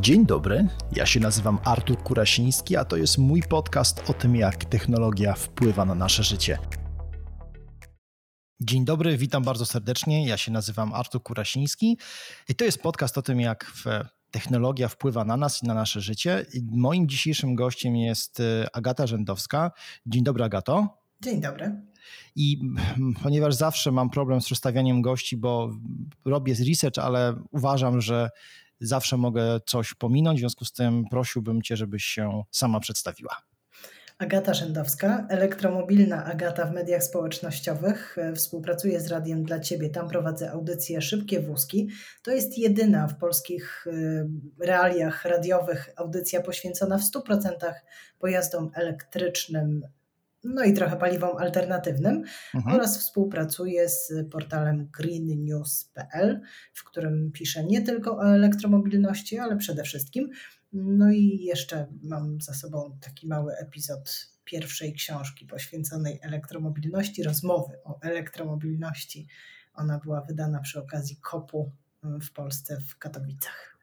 Dzień dobry, ja się nazywam Artur Kurasiński, a to jest mój podcast o tym, jak technologia wpływa na nasze życie. Dzień dobry, witam bardzo serdecznie. Ja się nazywam Artur Kurasiński i to jest podcast o tym, jak technologia wpływa na nas i na nasze życie. Moim dzisiejszym gościem jest e, Agata Rzędowska. Dzień dobry, Agato. Dzień dobry. I ponieważ zawsze mam problem z przedstawianiem gości, bo robię research, ale uważam, że zawsze mogę coś pominąć, w związku z tym prosiłbym Cię, żebyś się sama przedstawiła. Agata Rzędowska, elektromobilna Agata w mediach społecznościowych. Współpracuję z Radiem dla Ciebie, tam prowadzę audycję Szybkie Wózki. To jest jedyna w polskich y, realiach radiowych audycja poświęcona w 100% pojazdom elektrycznym no i trochę paliwom alternatywnym mhm. oraz współpracuję z portalem greennews.pl, w którym piszę nie tylko o elektromobilności, ale przede wszystkim. No i jeszcze mam za sobą taki mały epizod pierwszej książki poświęconej elektromobilności, rozmowy o elektromobilności. Ona była wydana przy okazji kopu w Polsce w Katowicach.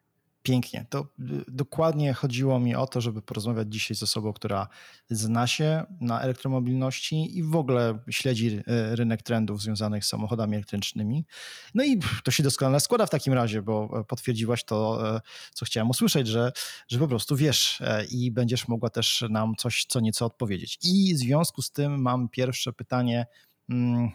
Pięknie. To y, dokładnie chodziło mi o to, żeby porozmawiać dzisiaj z osobą, która zna się na elektromobilności i w ogóle śledzi y, rynek trendów związanych z samochodami elektrycznymi. No i to się doskonale składa w takim razie, bo e, potwierdziłaś to, e, co chciałem usłyszeć, że, że po prostu wiesz e, i będziesz mogła też nam coś co nieco odpowiedzieć. I w związku z tym mam pierwsze pytanie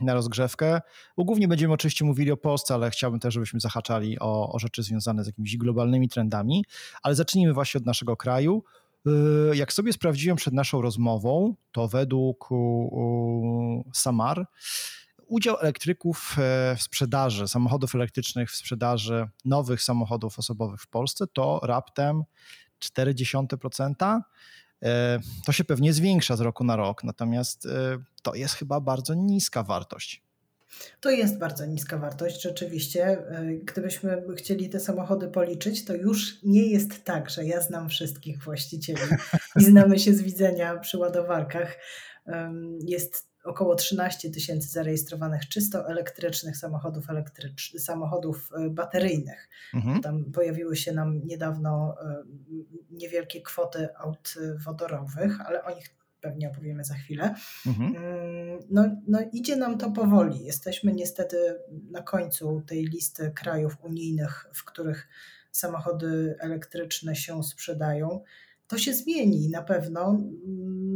na rozgrzewkę. Bo głównie będziemy oczywiście mówili o Polsce, ale chciałbym też, żebyśmy zahaczali o, o rzeczy związane z jakimiś globalnymi trendami. Ale zacznijmy właśnie od naszego kraju. Y, jak sobie sprawdziłem przed naszą rozmową, to według Samar udział elektryków e, w sprzedaży, samochodów elektrycznych w sprzedaży nowych samochodów osobowych w Polsce to raptem 0,4%. E, to się pewnie zwiększa z roku na rok, natomiast e, to jest chyba bardzo niska wartość. To jest bardzo niska wartość, rzeczywiście. E, gdybyśmy chcieli te samochody policzyć, to już nie jest tak, że ja znam wszystkich właścicieli i znamy się z widzenia przy ładowarkach. Jest około 13 tysięcy zarejestrowanych czysto elektrycznych samochodów, elektrycz, samochodów e, bateryjnych. Mhm. Tam pojawiły się nam niedawno e, niewielkie kwoty aut wodorowych, ale o nich pewnie opowiemy za chwilę. Mhm. Mm, no, no idzie nam to powoli. Jesteśmy niestety na końcu tej listy krajów unijnych, w których samochody elektryczne się sprzedają. To się zmieni na pewno,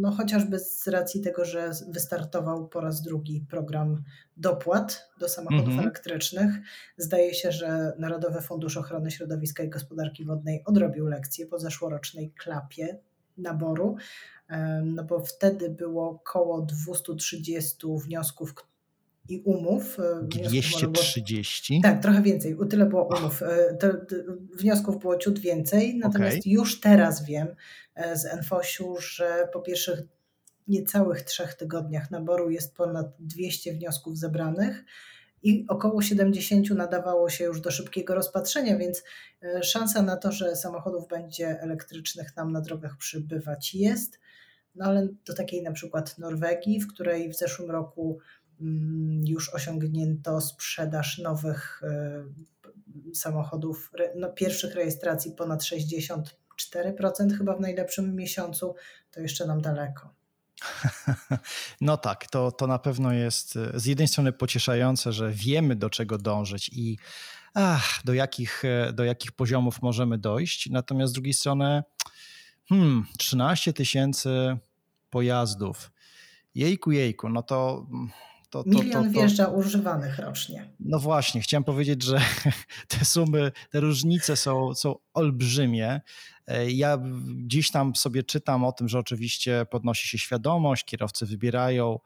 no chociażby z racji tego, że wystartował po raz drugi program dopłat do samochodów mm -hmm. elektrycznych. Zdaje się, że Narodowy Fundusz Ochrony Środowiska i Gospodarki Wodnej odrobił lekcję po zeszłorocznej klapie naboru, no bo wtedy było około 230 wniosków, i umów. 230? Było, tak, trochę więcej. O tyle było umów. E, to, to, wniosków było ciut więcej, natomiast okay. już teraz wiem e, z Enfosiu, że po pierwszych niecałych trzech tygodniach naboru jest ponad 200 wniosków zebranych i około 70 nadawało się już do szybkiego rozpatrzenia, więc e, szansa na to, że samochodów będzie elektrycznych nam na drogach przybywać jest. No ale do takiej na przykład Norwegii, w której w zeszłym roku już osiągnięto sprzedaż nowych y, samochodów, no, pierwszych rejestracji ponad 64% chyba w najlepszym miesiącu, to jeszcze nam daleko. No tak, to, to na pewno jest y, z jednej strony pocieszające, że wiemy do czego dążyć i ach, do, jakich, y, do jakich poziomów możemy dojść, natomiast z drugiej strony hmm, 13 tysięcy pojazdów. Jejku, jejku, no to mm, to, to, Milion to, wjeżdża używanych rocznie. No właśnie, chciałem powiedzieć, że te sumy, te różnice są, są olbrzymie. E, ja gdzieś tam sobie czytam o tym, że oczywiście podnosi się świadomość, kierowcy wybierają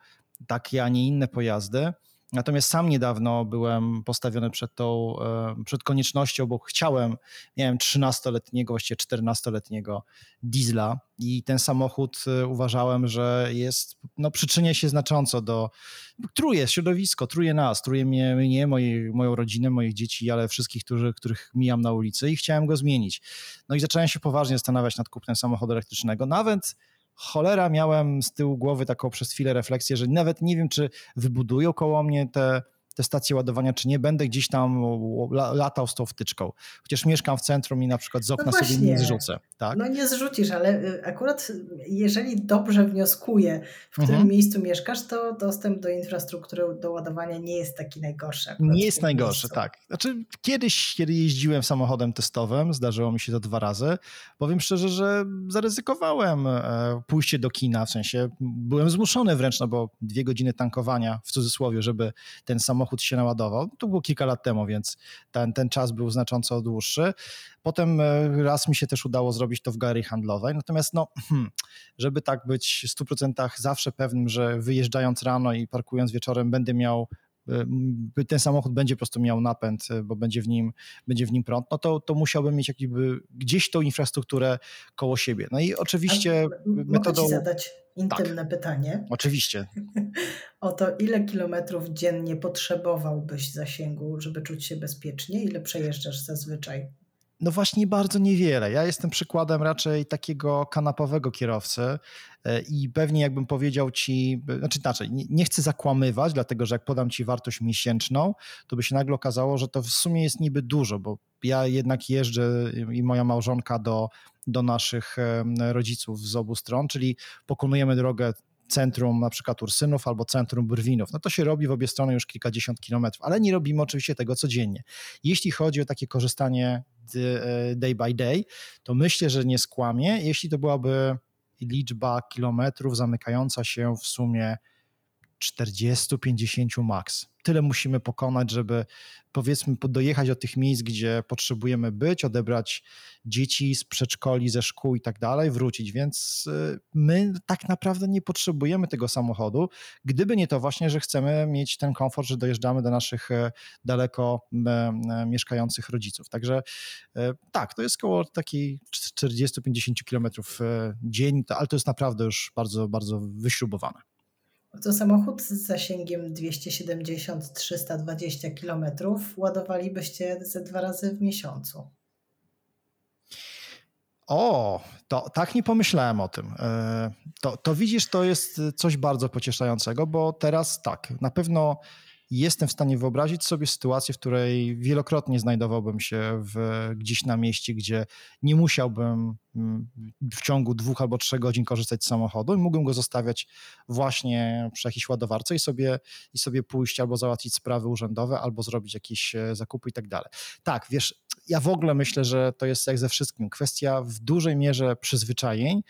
takie, a nie inne pojazdy. Natomiast sam niedawno byłem postawiony przed tą, e, przed koniecznością, bo chciałem, miałem 13-letniego, właściwie 14-letniego diesla i ten samochód e, uważałem, że jest, no przyczynia się znacząco do, truje środowisko, truje nas, truje mnie, mnie moje, moją rodzinę, moich dzieci, ale wszystkich, którzy, których mijam na ulicy i chciałem go zmienić. No i zacząłem się poważnie zastanawiać nad kupnem samochodu elektrycznego. Nawet cholera miałem z tyłu głowy taką przez chwilę refleksję, że nawet nie wiem, czy wybudują koło mnie te te stacje ładowania, czy nie będę gdzieś tam latał z tą wtyczką. Chociaż mieszkam w centrum i na przykład z okna no sobie nie zrzucę. Tak? No nie zrzucisz, ale y, akurat jeżeli dobrze wnioskuję, w którym mhm. miejscu mieszkasz, to dostęp do infrastruktury do ładowania nie jest taki najgorszy. Nie jest najgorszy, miejscu. tak. Znaczy kiedyś, kiedy jeździłem samochodem testowym, zdarzyło mi się to dwa razy, powiem szczerze, że zaryzykowałem e, pójście do kina, w sensie byłem zmuszony wręcz, no bo dwie godziny tankowania, w cudzysłowie, żeby ten samochód się naładował. To było kilka lat temu, więc ten, ten czas był znacząco dłuższy. Potem e, raz mi się też udało zrobić to w galerii handlowej, natomiast no, hmm, żeby tak być w 100% zawsze pewnym, że wyjeżdżając rano i parkując wieczorem będę miał ten samochód będzie po prostu miał napęd, e, bo będzie w nim, będzie w nim prąd, no to, to musiałbym mieć jakby gdzieś tą infrastrukturę koło siebie. No i oczywiście A, metodą... Mogę ci zadać intymne tak, pytanie. Oczywiście. o to, ile kilometrów dziennie potrzebowałbyś zasięgu, żeby czuć się bezpiecznie? Ile przejeżdżasz zazwyczaj? No właśnie bardzo niewiele. Ja jestem przykładem raczej takiego kanapowego kierowcy e, i pewnie jakbym powiedział ci, znaczy inaczej, nie chcę zakłamywać, dlatego że jak podam ci wartość miesięczną, to by się nagle okazało, że to w sumie jest niby dużo, bo ja jednak jeżdżę i moja małżonka do, do naszych rodziców z obu stron, czyli pokonujemy drogę centrum na przykład Ursynów albo centrum Brwinów. No to się robi w obie strony już kilkadziesiąt kilometrów, ale nie robimy oczywiście tego codziennie. Jeśli chodzi o takie korzystanie e, day by day, to myślę, że nie skłamie, jeśli to byłaby liczba kilometrów zamykająca się w sumie 40-50 max. Tyle musimy pokonać, żeby powiedzmy dojechać do tych miejsc, gdzie potrzebujemy być, odebrać dzieci z przedszkoli, ze szkół i tak dalej, wrócić. Więc y, my tak naprawdę nie potrzebujemy tego samochodu, gdyby nie to właśnie, że chcemy mieć ten komfort, że dojeżdżamy do naszych e, daleko e, mieszkających rodziców. Także e, tak, to jest około takiej 40-50 kilometrów dzień, ale to jest naprawdę już bardzo, bardzo wyśrubowane. To samochód z zasięgiem 270-320 km ładowalibyście ze dwa razy w miesiącu. O, to tak nie pomyślałem o tym. E, to, to widzisz, to jest coś bardzo pocieszającego, bo teraz tak, na pewno jestem w stanie wyobrazić sobie sytuację, w której wielokrotnie znajdowałbym się w, gdzieś na mieście, gdzie nie musiałbym mm, w ciągu dwóch albo trzech godzin korzystać z samochodu i mógłbym go zostawiać właśnie przy jakiejś ładowarce i sobie, i sobie pójść albo załatwić sprawy urzędowe, albo zrobić jakieś e, zakupy i tak dalej. Tak, wiesz, ja w ogóle myślę, że to jest jak ze wszystkim kwestia w dużej mierze przyzwyczajeń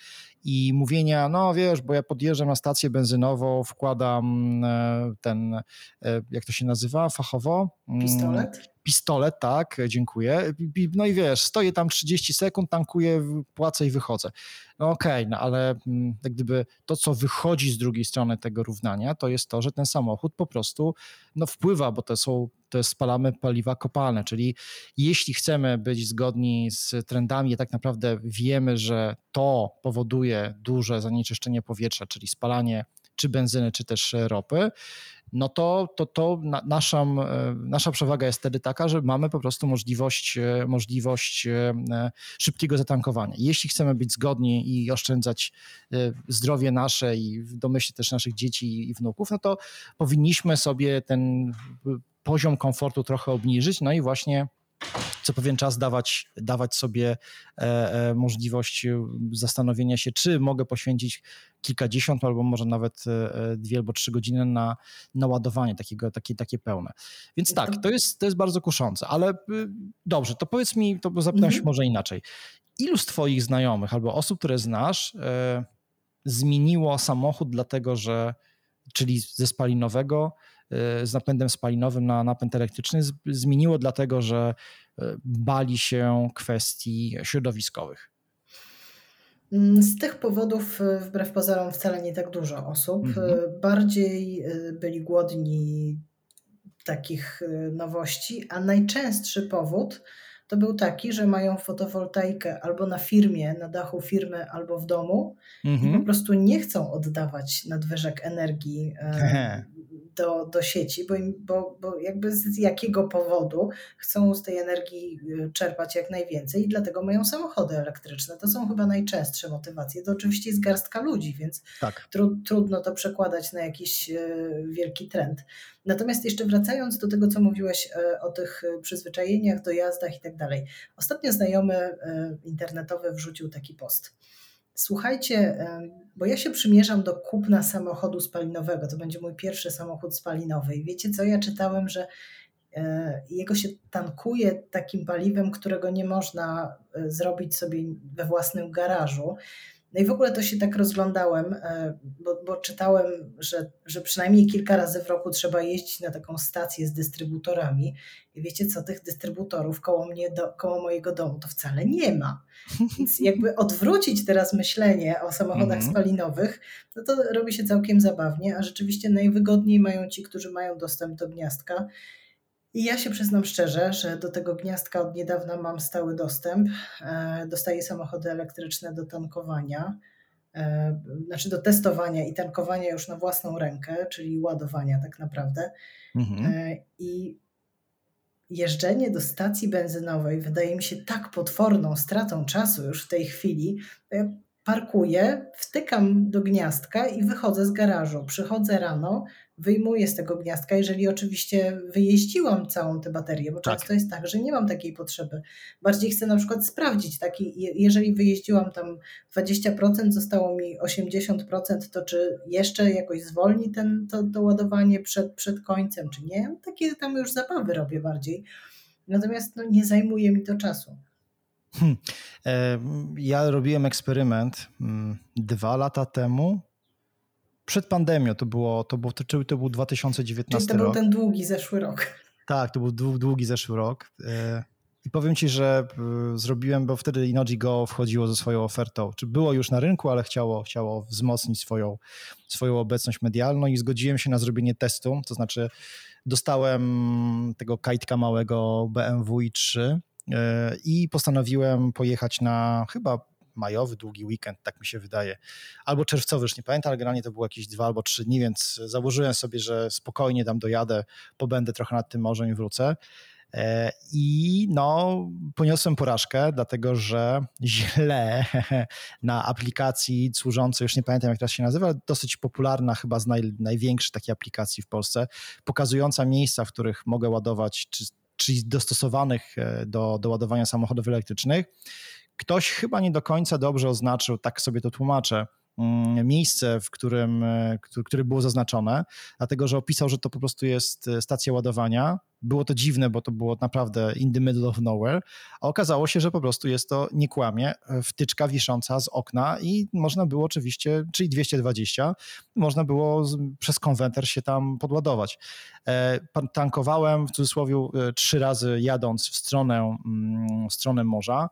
i mówienia, no wiesz, bo ja podjeżdżam na stację benzynową, wkładam e, ten, e, jak to się nazywa fachowo? Mm, Pistolet? Pistolet, tak, dziękuję. No i wiesz, stoję tam 30 sekund, tankuję, płacę i wychodzę. No okej, okay, no ale mm, jak gdyby to, co wychodzi z drugiej strony tego równania, to jest to, że ten samochód po prostu no, wpływa, bo to są, jest spalamy paliwa kopalne, czyli jeśli chcemy być zgodni z trendami, tak naprawdę wiemy, że to powoduje duże zanieczyszczenie powietrza, czyli spalanie czy benzyny, czy też ropy, no to, to, to nasza, e, nasza przewaga jest wtedy taka, że mamy po prostu możliwość, e, możliwość e, szybkiego zatankowania. Jeśli chcemy być zgodni i oszczędzać zdrowie nasze i w domyśle też naszych dzieci i wnuków, no to powinniśmy sobie ten poziom komfortu trochę obniżyć, no i właśnie co pewien czas dawać, dawać sobie e, e, możliwość zastanowienia się, czy mogę poświęcić kilkadziesiąt albo może nawet e, dwie albo trzy godziny na, na ładowanie takiego, takie, takie pełne. Więc tak, to jest, to jest bardzo kuszące, ale dobrze, to powiedz mi, to zapytam się mhm. może inaczej. Ilu z Twoich znajomych albo osób, które znasz, zmieniło samochód dlatego, że czyli ze spalinowego Y, z napędem spalinowym na napęd elektryczny zmieniło dlatego, że y, bali się kwestii środowiskowych. Mm, z tych powodów, y, wbrew pozorom, wcale nie tak dużo osób. Mhm. Bardziej byli głodni takich nowości, a najczęstszy powód to był taki, że mają fotowoltaikę albo na firmie, na dachu firmy, albo w domu mhm. i po prostu nie chcą oddawać nadwyżek energii do, do sieci, bo, bo, bo jakby z jakiego powodu chcą z tej energii y, czerpać jak najwięcej i dlatego mają samochody elektryczne. To są chyba najczęstsze motywacje. To oczywiście jest garstka ludzi, więc tak. tru, trudno to przekładać na jakiś y, wielki trend. Natomiast jeszcze wracając do tego, co mówiłeś y, o tych przyzwyczajeniach, dojazdach i tak dalej. Ostatnio znajomy internetowy wrzucił taki post Słuchajcie, bo ja się przymierzam do kupna samochodu spalinowego. To będzie mój pierwszy samochód spalinowy. I wiecie co? Ja czytałem, że e, jego się tankuje takim paliwem, którego nie można e, zrobić sobie we własnym garażu. No i w ogóle to się tak rozglądałem, e, bo, bo, czytałem, że, że przynajmniej kilka razy w roku trzeba jeździć na taką stację z dystrybutorami. I wiecie co, tych dystrybutorów koło, mnie do, koło mojego domu to wcale nie ma. Więc jakby odwrócić teraz myślenie o samochodach -hmm. spalinowych, no to robi się całkiem zabawnie, a rzeczywiście najwygodniej mają ci, którzy mają dostęp do gniazdka. I ja się przyznam szczerze, że do tego gniazdka od niedawna mam stały dostęp. E, dostaję samochody elektryczne do tankowania, e, znaczy do testowania i tankowania już na własną rękę, czyli ładowania tak naprawdę. Mhm. E, I jeżdżenie do stacji benzynowej wydaje mi się tak potworną stratą czasu już w tej chwili. Parkuję, wtykam do gniazdka i wychodzę z garażu. Przychodzę rano, wyjmuję z tego gniazdka, jeżeli oczywiście wyjeździłam całą tę baterię, bo tak. często jest tak, że nie mam takiej potrzeby. Bardziej chcę na przykład sprawdzić, taki, jeżeli wyjeździłam tam 20%, zostało mi 80%, to czy jeszcze jakoś zwolni ten, to, to ładowanie przed, przed końcem, czy nie? Takie tam już zabawy robię bardziej. Natomiast no, nie zajmuje mi to czasu. Hmm. Ja robiłem eksperyment mm, dwa lata temu. Przed pandemią to było, to był, to, to był 2019 Czyli to rok. był ten długi zeszły rok. Tak, to był długi, zeszły rok. E, I powiem ci, że e, zrobiłem, bo wtedy Inoji Go wchodziło ze swoją ofertą. Czy było już na rynku, ale chciało, chciało wzmocnić swoją, swoją obecność medialną i zgodziłem się na zrobienie testu. To znaczy, dostałem tego kajtka małego BMW i3 E, i postanowiłem pojechać na chyba majowy, długi weekend, tak mi się wydaje, albo czerwcowy, już nie pamiętam, ale generalnie to było jakieś dwa albo trzy dni, więc założyłem sobie, że spokojnie tam dojadę, pobędę trochę nad tym morzem i wrócę. E, I no, poniosłem porażkę, dlatego że źle na aplikacji służącej, już nie pamiętam jak teraz się nazywa, ale dosyć popularna, chyba z naj, największych takich aplikacji w Polsce, pokazująca miejsca, w których mogę ładować, czy czyli dostosowanych e, do, do ładowania samochodów elektrycznych. Ktoś chyba nie do końca dobrze oznaczył, tak sobie to tłumaczę, mm, miejsce, w którym, e, które było zaznaczone, dlatego że opisał, że to po prostu jest e, stacja ładowania. Było to dziwne, bo to było naprawdę in the middle of nowhere, a okazało się, że po prostu jest to, nie kłamie, wtyczka wisząca z okna i można było oczywiście, czyli 220, można było przez konwenter się tam podładować. E, tankowałem w cudzysłowie e, trzy razy jadąc w stronę, mm, w stronę morza.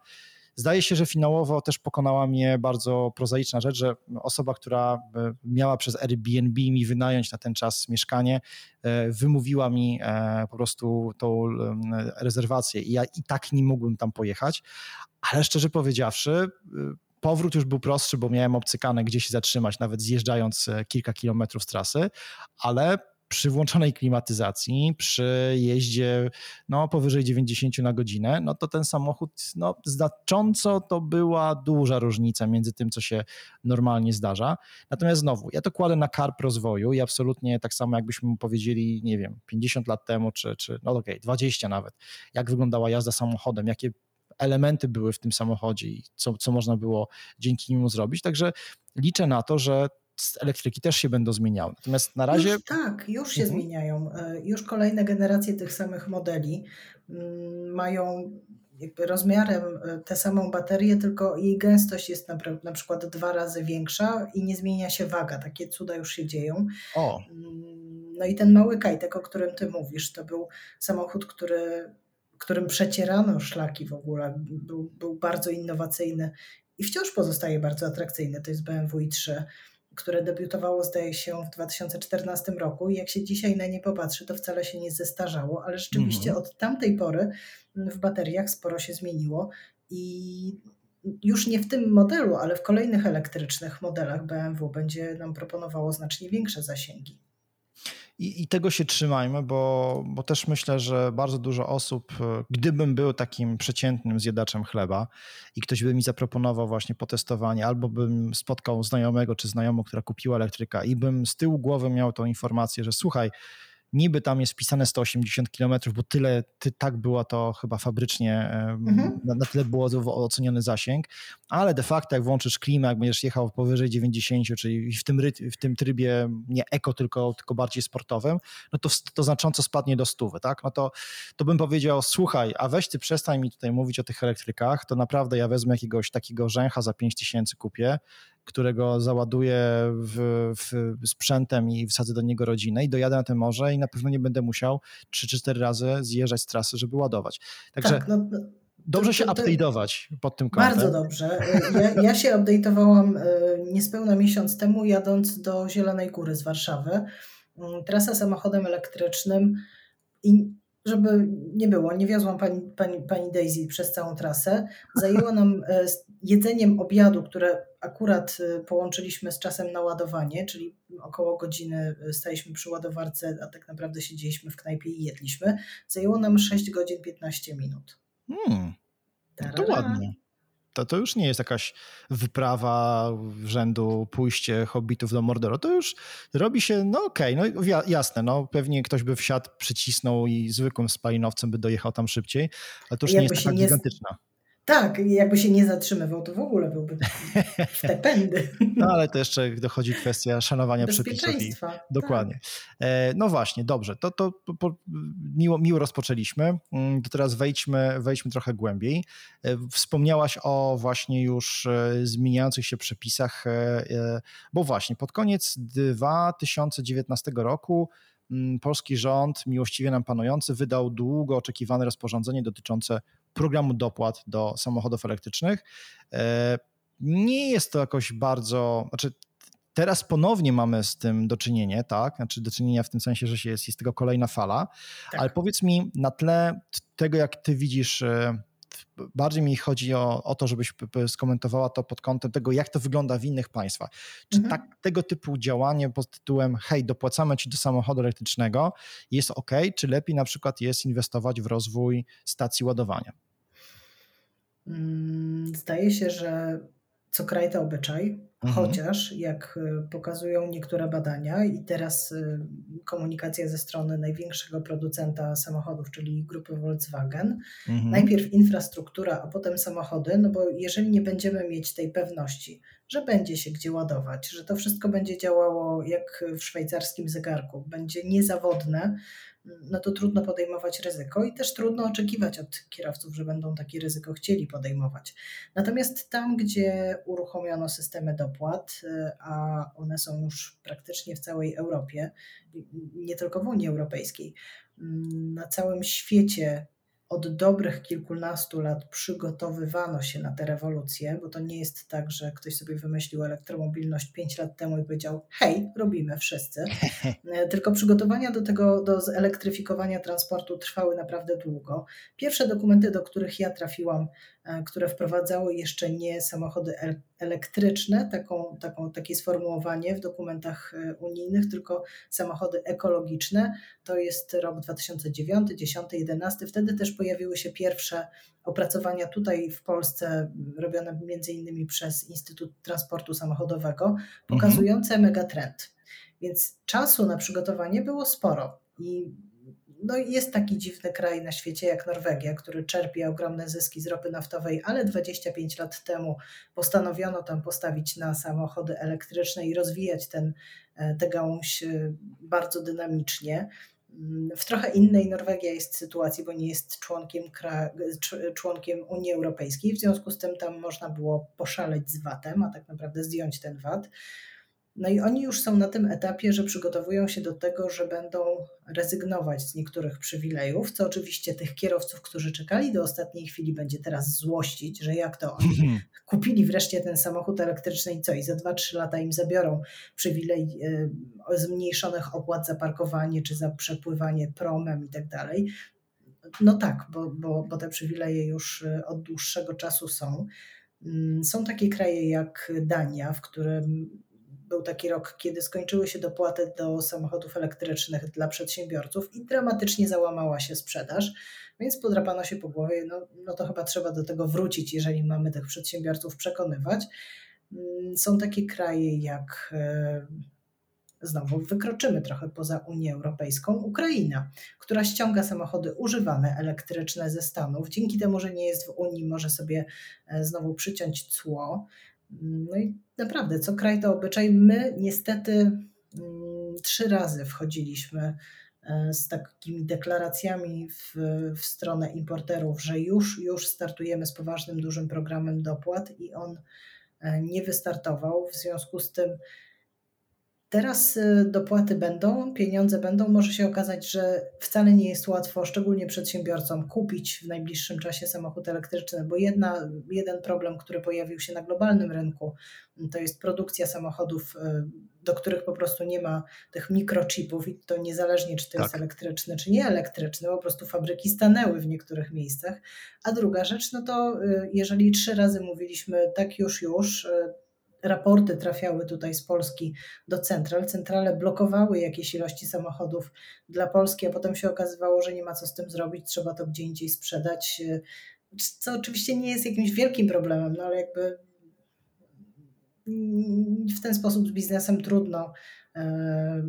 Zdaje się, że finałowo też pokonała mnie bardzo prozaiczna rzecz, że osoba, która e, miała przez Airbnb mi wynająć na ten czas mieszkanie, wymówiła mi po prostu tą rezerwację i ja i tak nie mógłbym tam pojechać, ale szczerze powiedziawszy, powrót już był prostszy, bo miałem obcykane gdzie się zatrzymać, nawet zjeżdżając kilka kilometrów z trasy, ale przy włączonej klimatyzacji, przy jeździe no, powyżej 90 na godzinę, no to ten samochód, no, znacząco to była duża różnica między tym, co się normalnie zdarza. Natomiast znowu, ja to kładę na karp rozwoju i absolutnie tak samo jakbyśmy mu powiedzieli, nie wiem, 50 lat temu, czy, czy no okej, okay, 20 nawet, jak wyglądała jazda samochodem, jakie elementy były w tym samochodzie i co, co można było dzięki niemu zrobić. Także liczę na to, że elektryki też się będą zmieniały. Natomiast na razie. Już, tak, już się mhm. zmieniają. E, już kolejne generacje tych samych modeli mm, mają jakby rozmiarem e, tę samą baterię, tylko jej gęstość jest na, na przykład dwa razy większa i nie zmienia się waga. Takie cuda już się dzieją. O. Mm, no i ten mały kajtek, o którym ty mówisz, to był samochód, który, którym przecierano szlaki w ogóle. Był, był bardzo innowacyjny i wciąż pozostaje bardzo atrakcyjny. To jest BMW i3 które debiutowało, zdaje się, w 2014 roku. I jak się dzisiaj na nie popatrzy, to wcale się nie zestarzało, ale rzeczywiście mhm. od tamtej pory w bateriach sporo się zmieniło i już nie w tym modelu, ale w kolejnych elektrycznych modelach BMW będzie nam proponowało znacznie większe zasięgi. I, I, tego się trzymajmy, bo, bo też myślę, że bardzo dużo osób, e, gdybym był takim przeciętnym zjadaczem chleba i ktoś by mi zaproponował właśnie potestowanie, albo bym spotkał znajomego czy znajomą, która kupiła elektryka i bym z tyłu głowy miał tą informację, że słuchaj, niby tam jest wpisane 180 km, bo tyle, ty, tak było to chyba fabrycznie, mhm. na, na, tyle było oceniony zasięg, ale de facto jak włączysz klimę, jak będziesz jechał powyżej 90, czyli w tym, w tym trybie nie eko, tylko, tylko bardziej sportowym, no to, to znacząco spadnie do stówy, tak? No to, to bym powiedział, słuchaj, a weź ty przestań mi tutaj mówić o tych elektrykach, to naprawdę ja wezmę jakiegoś takiego rzęcha za 5000 kupię, którego załaduję w, w sprzętem i wsadzę do niego rodzinę i dojadę na te morze i na pewno nie będę musiał 3 czy 4 razy zjeżdżać z trasy, żeby ładować. Także tak, no, no dobrze się update'ować pod tym kątem. Bardzo dobrze. Ja, ja się update'owałam e, niespełna miesiąc temu jadąc do Zielonej Góry z Warszawy. Mm, trasa samochodem elektrycznym i żeby nie było, nie wiozłam pani, pani, pani Daisy przez całą trasę. Zajęło nam e, jedzeniem obiadu, które akurat e, połączyliśmy z czasem na ładowanie, czyli około godziny e, staliśmy przy ładowarce, a tak naprawdę siedzieliśmy w knajpie i jedliśmy. Zajęło nam 6 godzin 15 minut. Hmm, to ładnie to, to już nie jest jakaś wyprawa rzędu pójście hobbitów do Mordoru. To już robi się, no okej, okay, no jasne, no pewnie ktoś by wsiadł, przycisnął i zwykłym spalinowcem by dojechał tam szybciej, ale to już Jakby nie jest taka nie... gigantyczna. Tak, jakby się nie zatrzymywał, to w ogóle byłby w te pędy. No ale to jeszcze dochodzi kwestia szanowania przepisów. I, dokładnie. Tak. No właśnie, dobrze, to, to po, miło, miło rozpoczęliśmy. Mm, to teraz wejdźmy, wejdźmy trochę głębiej. E, wspomniałaś o właśnie już e, zmieniających się przepisach, bo właśnie pod koniec 2019 roku polski rząd, miłościwie nam panujący, wydał długo oczekiwane rozporządzenie dotyczące programu dopłat do samochodów elektrycznych. E, nie jest to jakoś bardzo, znaczy teraz ponownie mamy z tym do czynienia, tak? Znaczy do czynienia w tym sensie, że jest, jest tego kolejna fala, tak. ale powiedz mi na tle tego, jak ty widzisz bardziej mi chodzi o, o to, żebyś skomentowała to pod kątem tego, jak to wygląda w innych państwach. Czy mhm. tak, tego typu działanie pod tytułem hej, dopłacamy ci do samochodu elektrycznego jest ok, czy lepiej na przykład jest inwestować w rozwój stacji ładowania? Mm, zdaje się, że co kraj to obyczaj, mhm. chociaż jak y, pokazują niektóre badania i teraz y, komunikacja ze strony największego producenta samochodów, czyli grupy Volkswagen, mhm. najpierw infrastruktura, a potem samochody, no bo jeżeli nie będziemy mieć tej pewności, że będzie się gdzie ładować, że to wszystko będzie działało jak w szwajcarskim zegarku, będzie niezawodne, no to trudno podejmować ryzyko i też trudno oczekiwać od kierowców, że będą takie ryzyko chcieli podejmować. Natomiast tam, gdzie uruchomiono systemy dopłat, a one są już praktycznie w całej Europie, nie tylko w Unii Europejskiej, na całym świecie od dobrych kilkunastu lat przygotowywano się na tę rewolucję, bo to nie jest tak, że ktoś sobie wymyślił elektromobilność 5 lat temu i powiedział: Hej, robimy wszyscy. Tylko przygotowania do tego, do zelektryfikowania transportu trwały naprawdę długo. Pierwsze dokumenty, do których ja trafiłam, E, które wprowadzały jeszcze nie samochody elektryczne, taką, taką, takie sformułowanie w dokumentach e, unijnych, tylko samochody ekologiczne. To jest rok 2009, 10, 11. Wtedy też pojawiły się pierwsze opracowania tutaj w Polsce, robione między innymi przez Instytut Transportu Samochodowego, mhm. pokazujące mhm. megatrend. Więc czasu na przygotowanie było sporo. I no jest taki dziwny kraj na świecie jak Norwegia, który czerpie ogromne zyski z ropy naftowej, ale 25 lat temu postanowiono tam postawić na samochody elektryczne i rozwijać ten, e, tę gałąź e, bardzo dynamicznie. W trochę innej Norwegia jest sytuacji, bo nie jest członkiem, członkiem Unii Europejskiej, w związku z tym tam można było poszaleć z VAT-em, a tak naprawdę zdjąć ten VAT. No i oni już są na tym etapie, że przygotowują się do tego, że będą rezygnować z niektórych przywilejów, co oczywiście tych kierowców, którzy czekali do ostatniej chwili, będzie teraz złościć, że jak to oni mhm. kupili wreszcie ten samochód elektryczny i co, i za 2-3 lata im zabiorą przywilej e, zmniejszonych opłat za parkowanie czy za przepływanie promem i tak dalej. No tak, bo, bo, bo te przywileje już e, od dłuższego czasu są. Mm, są takie kraje jak Dania, w którym był taki rok, kiedy skończyły się dopłaty do samochodów elektrycznych dla przedsiębiorców i dramatycznie załamała się sprzedaż, więc podrapano się po głowie, no, no to chyba trzeba do tego wrócić, jeżeli mamy tych przedsiębiorców przekonywać. Mm, są takie kraje jak e, znowu wykroczymy trochę poza Unię Europejską, Ukraina, która ściąga samochody używane elektryczne ze Stanów. Dzięki temu, że nie jest w Unii, może sobie e, znowu przyciąć cło. No i naprawdę, co kraj to obyczaj. My niestety mm, trzy razy wchodziliśmy e, z takimi deklaracjami w, w stronę importerów, że już, już startujemy z poważnym, dużym programem dopłat i on e, nie wystartował. W związku z tym Teraz y, dopłaty będą, pieniądze będą. Może się okazać, że wcale nie jest łatwo, szczególnie przedsiębiorcom, kupić w najbliższym czasie samochód elektryczny, bo jedna, jeden problem, który pojawił się na globalnym rynku, to jest produkcja samochodów, y, do których po prostu nie ma tych mikrochipów i to niezależnie, czy to tak. jest elektryczny, czy nie elektryczny, po prostu fabryki stanęły w niektórych miejscach. A druga rzecz, no to y, jeżeli trzy razy mówiliśmy tak już, już, raporty trafiały tutaj z Polski do central. Centrale blokowały jakieś ilości samochodów dla Polski, a potem się okazywało, że nie ma co z tym zrobić, trzeba to gdzie indziej sprzedać. Co oczywiście nie jest jakimś wielkim problemem, no ale jakby w ten sposób z biznesem trudno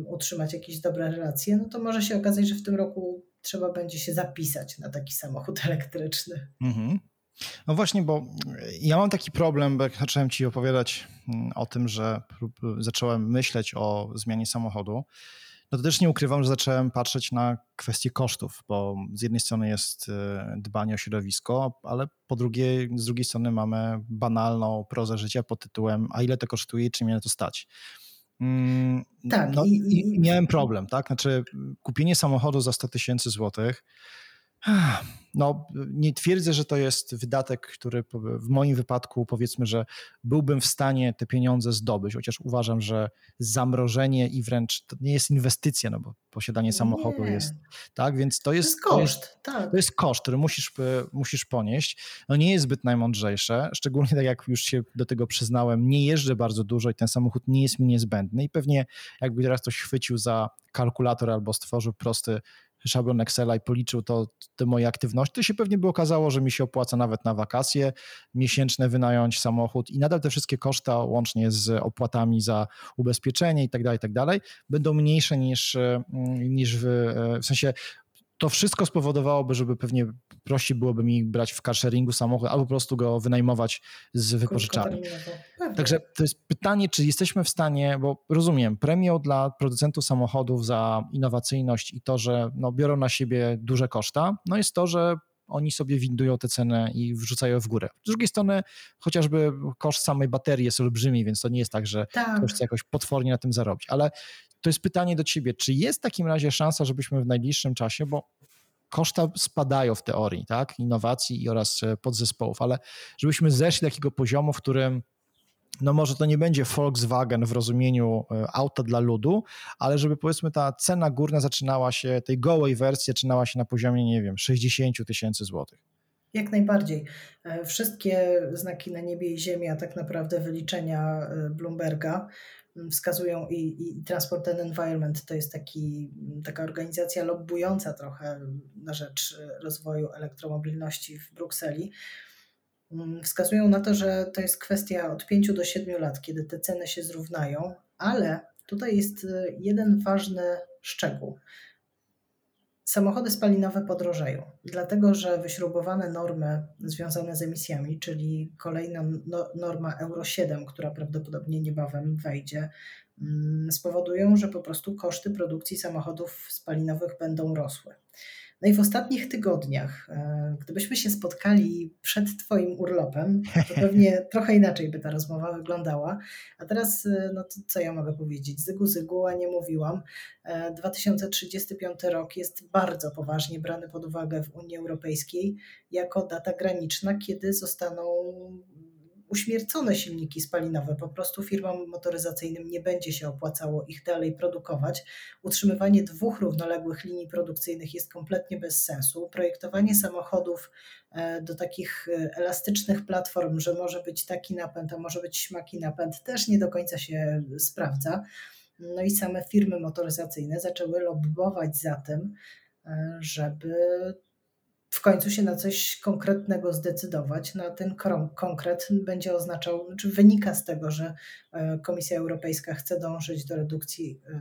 utrzymać jakieś dobre relacje, no to może się okazać, że w tym roku trzeba będzie się zapisać na taki samochód elektryczny. Mhm. No właśnie, bo ja mam taki problem, bo jak zacząłem ci opowiadać mm, o tym, że zacząłem myśleć o zmianie samochodu, no to też nie ukrywam, że zacząłem patrzeć na kwestie kosztów, bo z jednej strony jest e, dbanie o środowisko, ale po drugiej, z drugiej strony mamy banalną prozę życia pod tytułem a ile to kosztuje i czy mnie na to stać. Mm, tak. No i, i miałem problem, tak? Znaczy kupienie samochodu za 100 tysięcy złotych no, nie twierdzę, że to jest wydatek, który w moim wypadku powiedzmy, że byłbym w stanie te pieniądze zdobyć, chociaż uważam, że zamrożenie i wręcz to nie jest inwestycja, no bo posiadanie samochodu nie. jest, tak, więc to jest, to jest koszt, to jest, tak. to jest koszt, który musisz, musisz ponieść. No nie jest zbyt najmądrzejsze, szczególnie tak jak już się do tego przyznałem, nie jeżdżę bardzo dużo i ten samochód nie jest mi niezbędny i pewnie jakby teraz ktoś chwycił za kalkulator albo stworzył prosty szablon Excela i policzył to, te moje aktywności, to się pewnie by okazało, że mi się opłaca nawet na wakacje miesięczne wynająć samochód i nadal te wszystkie koszta łącznie z opłatami za ubezpieczenie i tak dalej, tak dalej, będą mniejsze niż, mm, niż w, w sensie to wszystko spowodowałoby, żeby pewnie prościej byłoby mi brać w carsharingu samochód albo po prostu go wynajmować z wypożyczalni. Także to jest pytanie, czy jesteśmy w stanie, bo rozumiem, premią dla producentów samochodów za innowacyjność i to, że no, biorą na siebie duże koszta, no jest to, że oni sobie windują tę cenę i wrzucają w górę. Z drugiej strony chociażby koszt samej baterii jest olbrzymi, więc to nie jest tak, że tak. ktoś chce jakoś potwornie na tym zarobić. Ale to jest pytanie do ciebie, czy jest w takim razie szansa, żebyśmy w najbliższym czasie, bo koszta spadają w teorii, tak, innowacji oraz e, podzespołów, ale żebyśmy zeszli do takiego poziomu, w którym no może to nie będzie Volkswagen w rozumieniu e, auta dla ludu, ale żeby powiedzmy ta cena górna zaczynała się, tej gołej wersji zaczynała się na poziomie, nie wiem, 60 tysięcy złotych. Jak najbardziej. E, wszystkie znaki na niebie i ziemi, a tak naprawdę wyliczenia Bloomberga wskazują i, i Transport and Environment to jest taki, taka organizacja lobbująca trochę na rzecz rozwoju elektromobilności w Brukseli. Mm, wskazują na to, że to jest kwestia od 5 do 7 lat, kiedy te ceny się zrównają, ale tutaj jest jeden ważny szczegół samochody spalinowe podrożeją, dlatego że wyśrubowane normy związane z emisjami, czyli kolejna no, norma Euro 7, która prawdopodobnie niebawem wejdzie, mm, spowodują, że po prostu koszty produkcji samochodów spalinowych będą rosły. No i w ostatnich tygodniach, e, gdybyśmy się spotkali przed Twoim urlopem, to pewnie trochę inaczej by ta rozmowa wyglądała. A teraz, e, no co ja mogę powiedzieć? Zygu, zygu, a nie mówiłam. 2035 e, rok jest bardzo poważnie brany pod uwagę w Unii Europejskiej jako data graniczna, kiedy zostaną uśmiercone silniki spalinowe. Po prostu firmom motoryzacyjnym nie będzie się opłacało ich dalej produkować. Utrzymywanie dwóch równoległych linii produkcyjnych jest kompletnie bez sensu. Projektowanie samochodów e, do takich e, elastycznych platform, że może być taki napęd, a może być śmaki napęd, też nie do końca się sprawdza. No i same firmy motoryzacyjne zaczęły lobbować za tym, e, żeby w końcu się na coś konkretnego zdecydować. Na ten konkret będzie oznaczał, czy znaczy wynika z tego, że e, Komisja Europejska chce dążyć do redukcji e,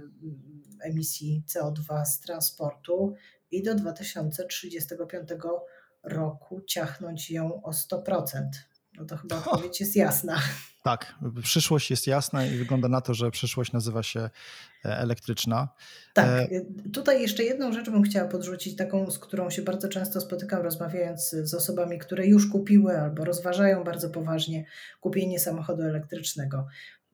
emisji CO2 z transportu i do 2035 roku ciachnąć ją o 100%. No to chyba odpowiedź jest jasna. Tak, przyszłość jest jasna i wygląda na to, że przyszłość nazywa się e, elektryczna. Tak, e, tutaj jeszcze jedną rzecz bym chciała podrzucić, taką, z którą się bardzo często spotykam, rozmawiając z osobami, które już kupiły albo rozważają bardzo poważnie kupienie samochodu elektrycznego.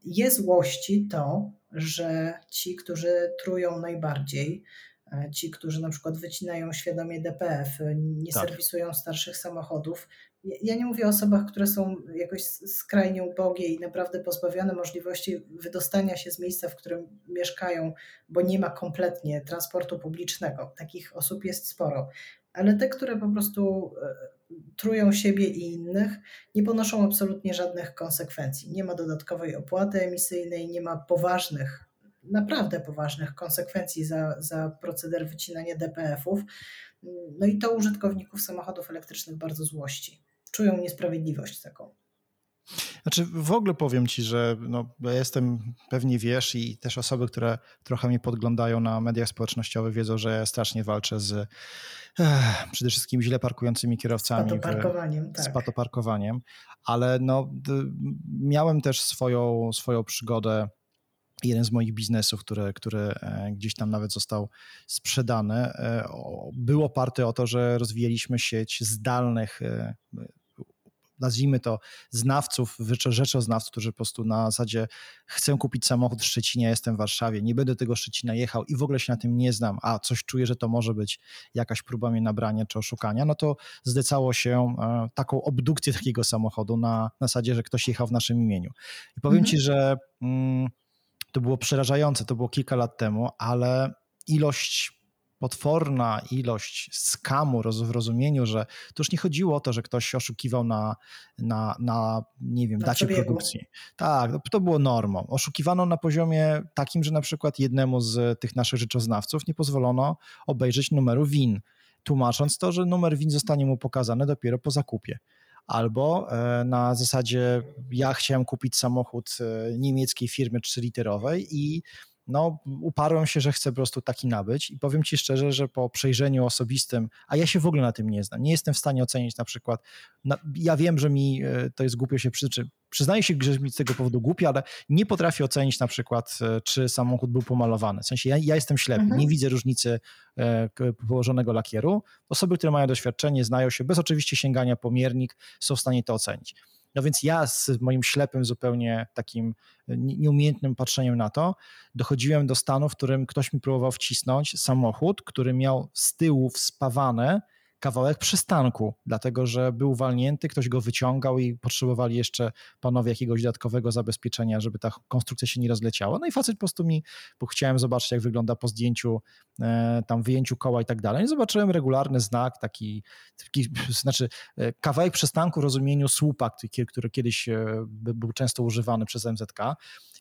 Jest złości to, że ci, którzy trują najbardziej, e, ci, którzy na przykład wycinają świadomie DPF, nie tak. serwisują starszych samochodów, ja nie mówię o osobach, które są jakoś skrajnie ubogie i naprawdę pozbawione możliwości wydostania się z miejsca, w którym mieszkają, bo nie ma kompletnie transportu publicznego. Takich osób jest sporo. Ale te, które po prostu e, trują siebie i innych, nie ponoszą absolutnie żadnych konsekwencji. Nie ma dodatkowej opłaty emisyjnej, nie ma poważnych, naprawdę poważnych konsekwencji za, za proceder wycinania DPF-ów. No i to użytkowników samochodów elektrycznych bardzo złości czują niesprawiedliwość taką. Znaczy, w ogóle powiem ci, że no, jestem, pewnie wiesz, i też osoby, które trochę mnie podglądają na mediach społecznościowych, wiedzą, że ja strasznie walczę z eh, przede wszystkim źle parkującymi kierowcami. Z patoparkowaniem, tak. Z patoparkowaniem, ale no, miałem też swoją, swoją przygodę jeden z moich biznesów, który, który e, gdzieś tam nawet został sprzedany, e, był oparty o to, że rozwijaliśmy sieć zdalnych nazwijmy to, znawców, rzeczoznawców, którzy po prostu na zasadzie chcę kupić samochód w Szczecinie, jestem w Warszawie, nie będę tego Szczecina jechał i w ogóle się na tym nie znam, a coś czuję, że to może być jakaś próba mnie nabrania czy oszukania, no to zdecało się e, taką obdukcję takiego samochodu na, na zasadzie, że ktoś jechał w naszym imieniu. I powiem mhm. ci, że mm, to było przerażające, to było kilka lat temu, ale ilość potworna ilość skamu w rozumieniu, że to już nie chodziło o to, że ktoś oszukiwał na, na, na nie wiem, na dacie przebiegu. produkcji. Tak, to było normą. Oszukiwano na poziomie takim, że na przykład jednemu z tych naszych rzeczoznawców nie pozwolono obejrzeć numeru WIN, tłumacząc to, że numer WIN zostanie mu pokazany dopiero po zakupie albo e, na zasadzie ja chciałem kupić samochód e, niemieckiej firmy 3-literowej i no, uparłem się, że chcę po prostu taki nabyć i powiem Ci szczerze, że po przejrzeniu osobistym, a ja się w ogóle na tym nie znam, nie jestem w stanie ocenić na przykład, na, ja wiem, że mi e, to jest głupio się przyczy, przyznaję się, że mi z tego powodu głupio, ale nie potrafię ocenić na przykład, e, czy samochód był pomalowany. W sensie ja, ja jestem ślepy, mhm. nie widzę różnicy e, położonego lakieru. Osoby, które mają doświadczenie, znają się, bez oczywiście sięgania po miernik, są w stanie to ocenić. No więc ja z moim ślepym, zupełnie takim nieumiejętnym patrzeniem na to, dochodziłem do stanu, w którym ktoś mi próbował wcisnąć samochód, który miał z tyłu wspawane kawałek przystanku, dlatego że był walnięty, ktoś go wyciągał i potrzebowali jeszcze panowie jakiegoś dodatkowego zabezpieczenia, żeby ta konstrukcja się nie rozleciała. No i facet po prostu mi, bo chciałem zobaczyć, jak wygląda po zdjęciu, e, tam wyjęciu koła i tak dalej. I zobaczyłem regularny znak, taki, taki znaczy e, kawałek przystanku w rozumieniu słupa, który, który kiedyś e, był często używany przez MZK.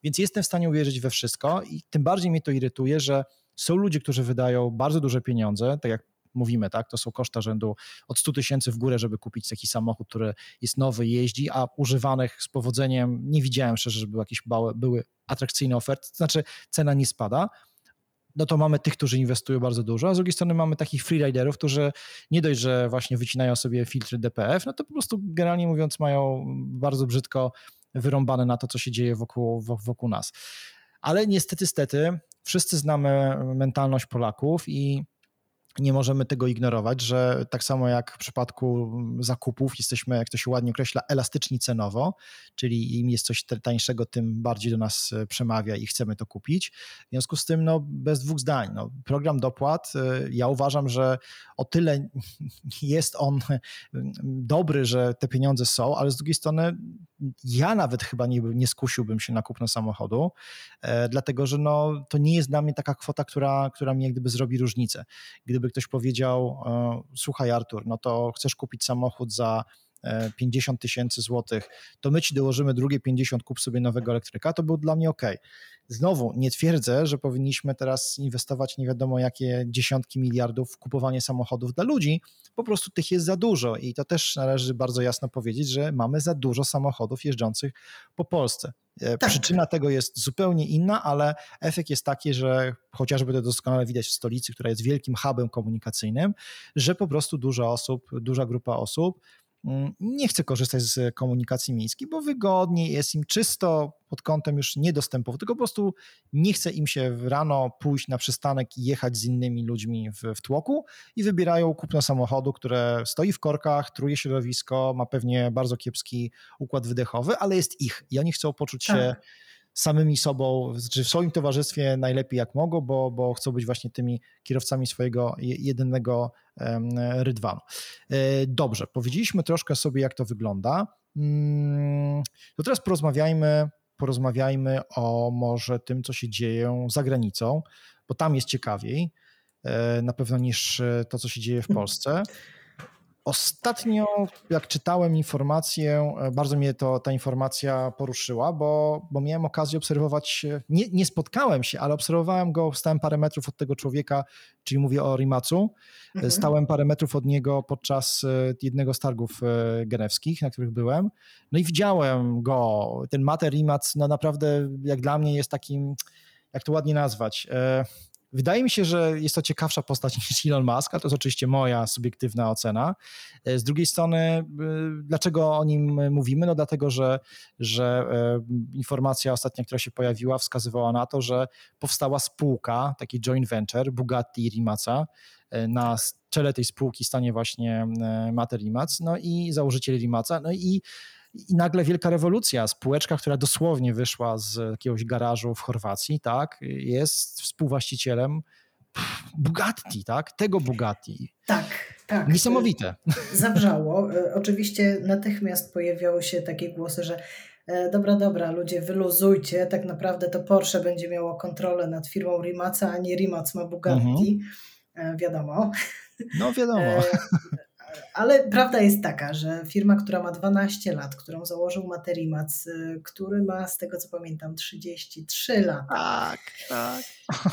Więc jestem w stanie uwierzyć we wszystko i tym bardziej mnie to irytuje, że są ludzie, którzy wydają bardzo duże pieniądze, tak jak mówimy, tak? To są koszta rzędu od 100 tysięcy w górę, żeby kupić taki samochód, który jest nowy, jeździ, a używanych z powodzeniem nie widziałem szczerze, żeby jakieś były atrakcyjne oferty, to znaczy cena nie spada, no to mamy tych, którzy inwestują bardzo dużo, a z drugiej strony mamy takich freeriderów, którzy nie dość, że właśnie wycinają sobie filtry DPF, no to po prostu generalnie mówiąc mają bardzo brzydko wyrąbane na to, co się dzieje wokół, wokół nas. Ale niestety, stety, wszyscy znamy mentalność Polaków i nie możemy tego ignorować, że tak samo jak w przypadku zakupów jesteśmy, jak to się ładnie określa, elastyczni cenowo, czyli im jest coś tańszego, tym bardziej do nas e, przemawia i chcemy to kupić. W związku z tym, no, bez dwóch zdań, no, program dopłat, e, ja uważam, że o tyle jest on dobry, że te pieniądze są, ale z drugiej strony ja nawet chyba nie, nie skusiłbym się na kupno samochodu, e, dlatego że no, to nie jest dla mnie taka kwota, która, która mi jak gdyby zrobi różnicę. Gdyby ktoś powiedział, e, słuchaj Artur, no to chcesz kupić samochód za 50 tysięcy złotych, to my ci dołożymy drugie 50, kup sobie nowego elektryka, to był dla mnie ok. Znowu, nie twierdzę, że powinniśmy teraz inwestować nie wiadomo jakie dziesiątki miliardów w kupowanie samochodów dla ludzi, po prostu tych jest za dużo i to też należy bardzo jasno powiedzieć, że mamy za dużo samochodów jeżdżących po Polsce. E, tak. Przyczyna tego jest zupełnie inna, ale efekt jest taki, że chociażby to doskonale widać w stolicy, która jest wielkim hubem komunikacyjnym, że po prostu dużo osób, duża grupa osób nie chce korzystać z komunikacji miejskiej, bo wygodniej jest im czysto pod kątem już niedostępów, tylko po prostu nie chce im się rano pójść na przystanek i jechać z innymi ludźmi w, w tłoku i wybierają kupno samochodu, które stoi w korkach, truje środowisko, ma pewnie bardzo kiepski układ wydechowy, ale jest ich i oni chcą poczuć tak. się samymi sobą, czy w swoim towarzystwie najlepiej jak mogą, bo, bo chcą być właśnie tymi kierowcami swojego jedynego rydwanu. E, dobrze, powiedzieliśmy troszkę sobie, jak to wygląda. Mm, to teraz porozmawiajmy, porozmawiajmy o może tym, co się dzieje za granicą, bo tam jest ciekawiej e, na pewno niż to, co się dzieje w Polsce. Ostatnio, jak czytałem informację, e, bardzo mnie to, ta informacja poruszyła, bo, bo miałem okazję obserwować, nie, nie spotkałem się, ale obserwowałem go, stałem parę metrów od tego człowieka, czyli mówię o Rimacu. E, mhm. Stałem parę metrów od niego podczas e, jednego z targów genewskich, na których byłem. No i widziałem go. Ten Mater Rimac, no naprawdę, jak dla mnie, jest takim, jak to ładnie nazwać. Wydaje mi się, że jest to ciekawsza postać niż Elon Musk, ale to jest oczywiście moja subiektywna ocena. E, z drugiej strony, e, dlaczego o nim mówimy? No dlatego, że, że e, informacja ostatnia, która się pojawiła, wskazywała na to, że powstała spółka, taki joint venture Bugatti i Rimaca. Na czele tej spółki stanie właśnie Mater Rimac, no i założyciel Rimaca, no i i nagle wielka rewolucja. Spółeczka, która dosłownie wyszła z jakiegoś garażu w Chorwacji, tak, jest współwłaścicielem Bugatti, tak? Tego Bugatti. Tak, tak. Niesamowite. Zabrzało. E, oczywiście natychmiast pojawiały się takie głosy, że e, dobra, dobra, ludzie, wyluzujcie. Tak naprawdę to Porsche będzie miało kontrolę nad firmą Rimaca, a nie Rimac ma Bugatti. Mhm. E, wiadomo. No wiadomo. Ale prawda jest taka, że firma, która ma 12 lat, którą założył Materimac, y, który ma z tego co pamiętam 33 lata. Tak, tak.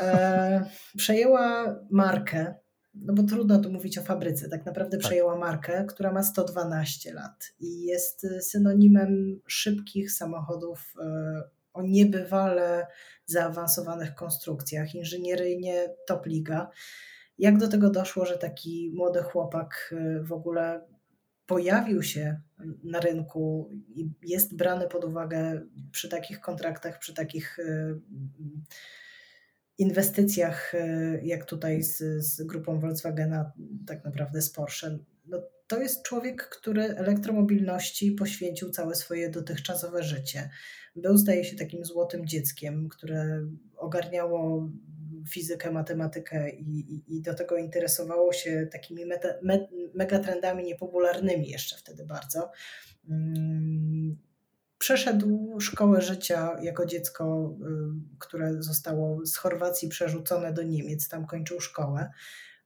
E, przejęła markę, no bo trudno tu mówić o fabryce, tak naprawdę tak. przejęła markę, która ma 112 lat i jest synonimem szybkich samochodów e, o niebywale zaawansowanych konstrukcjach, inżynieryjnie top liga. Jak do tego doszło, że taki młody chłopak y, w ogóle pojawił się na rynku i jest brany pod uwagę przy takich kontraktach, przy takich y, inwestycjach, y, jak tutaj z, z grupą Volkswagena, tak naprawdę z Porsche. No, to jest człowiek, który elektromobilności poświęcił całe swoje dotychczasowe życie. Był, zdaje się, takim złotym dzieckiem, które ogarniało fizykę, matematykę i, i, i do tego interesowało się takimi meta, me, megatrendami niepopularnymi jeszcze wtedy bardzo. Mm, przeszedł szkołę życia jako dziecko, y, które zostało z Chorwacji przerzucone do Niemiec, tam kończył szkołę,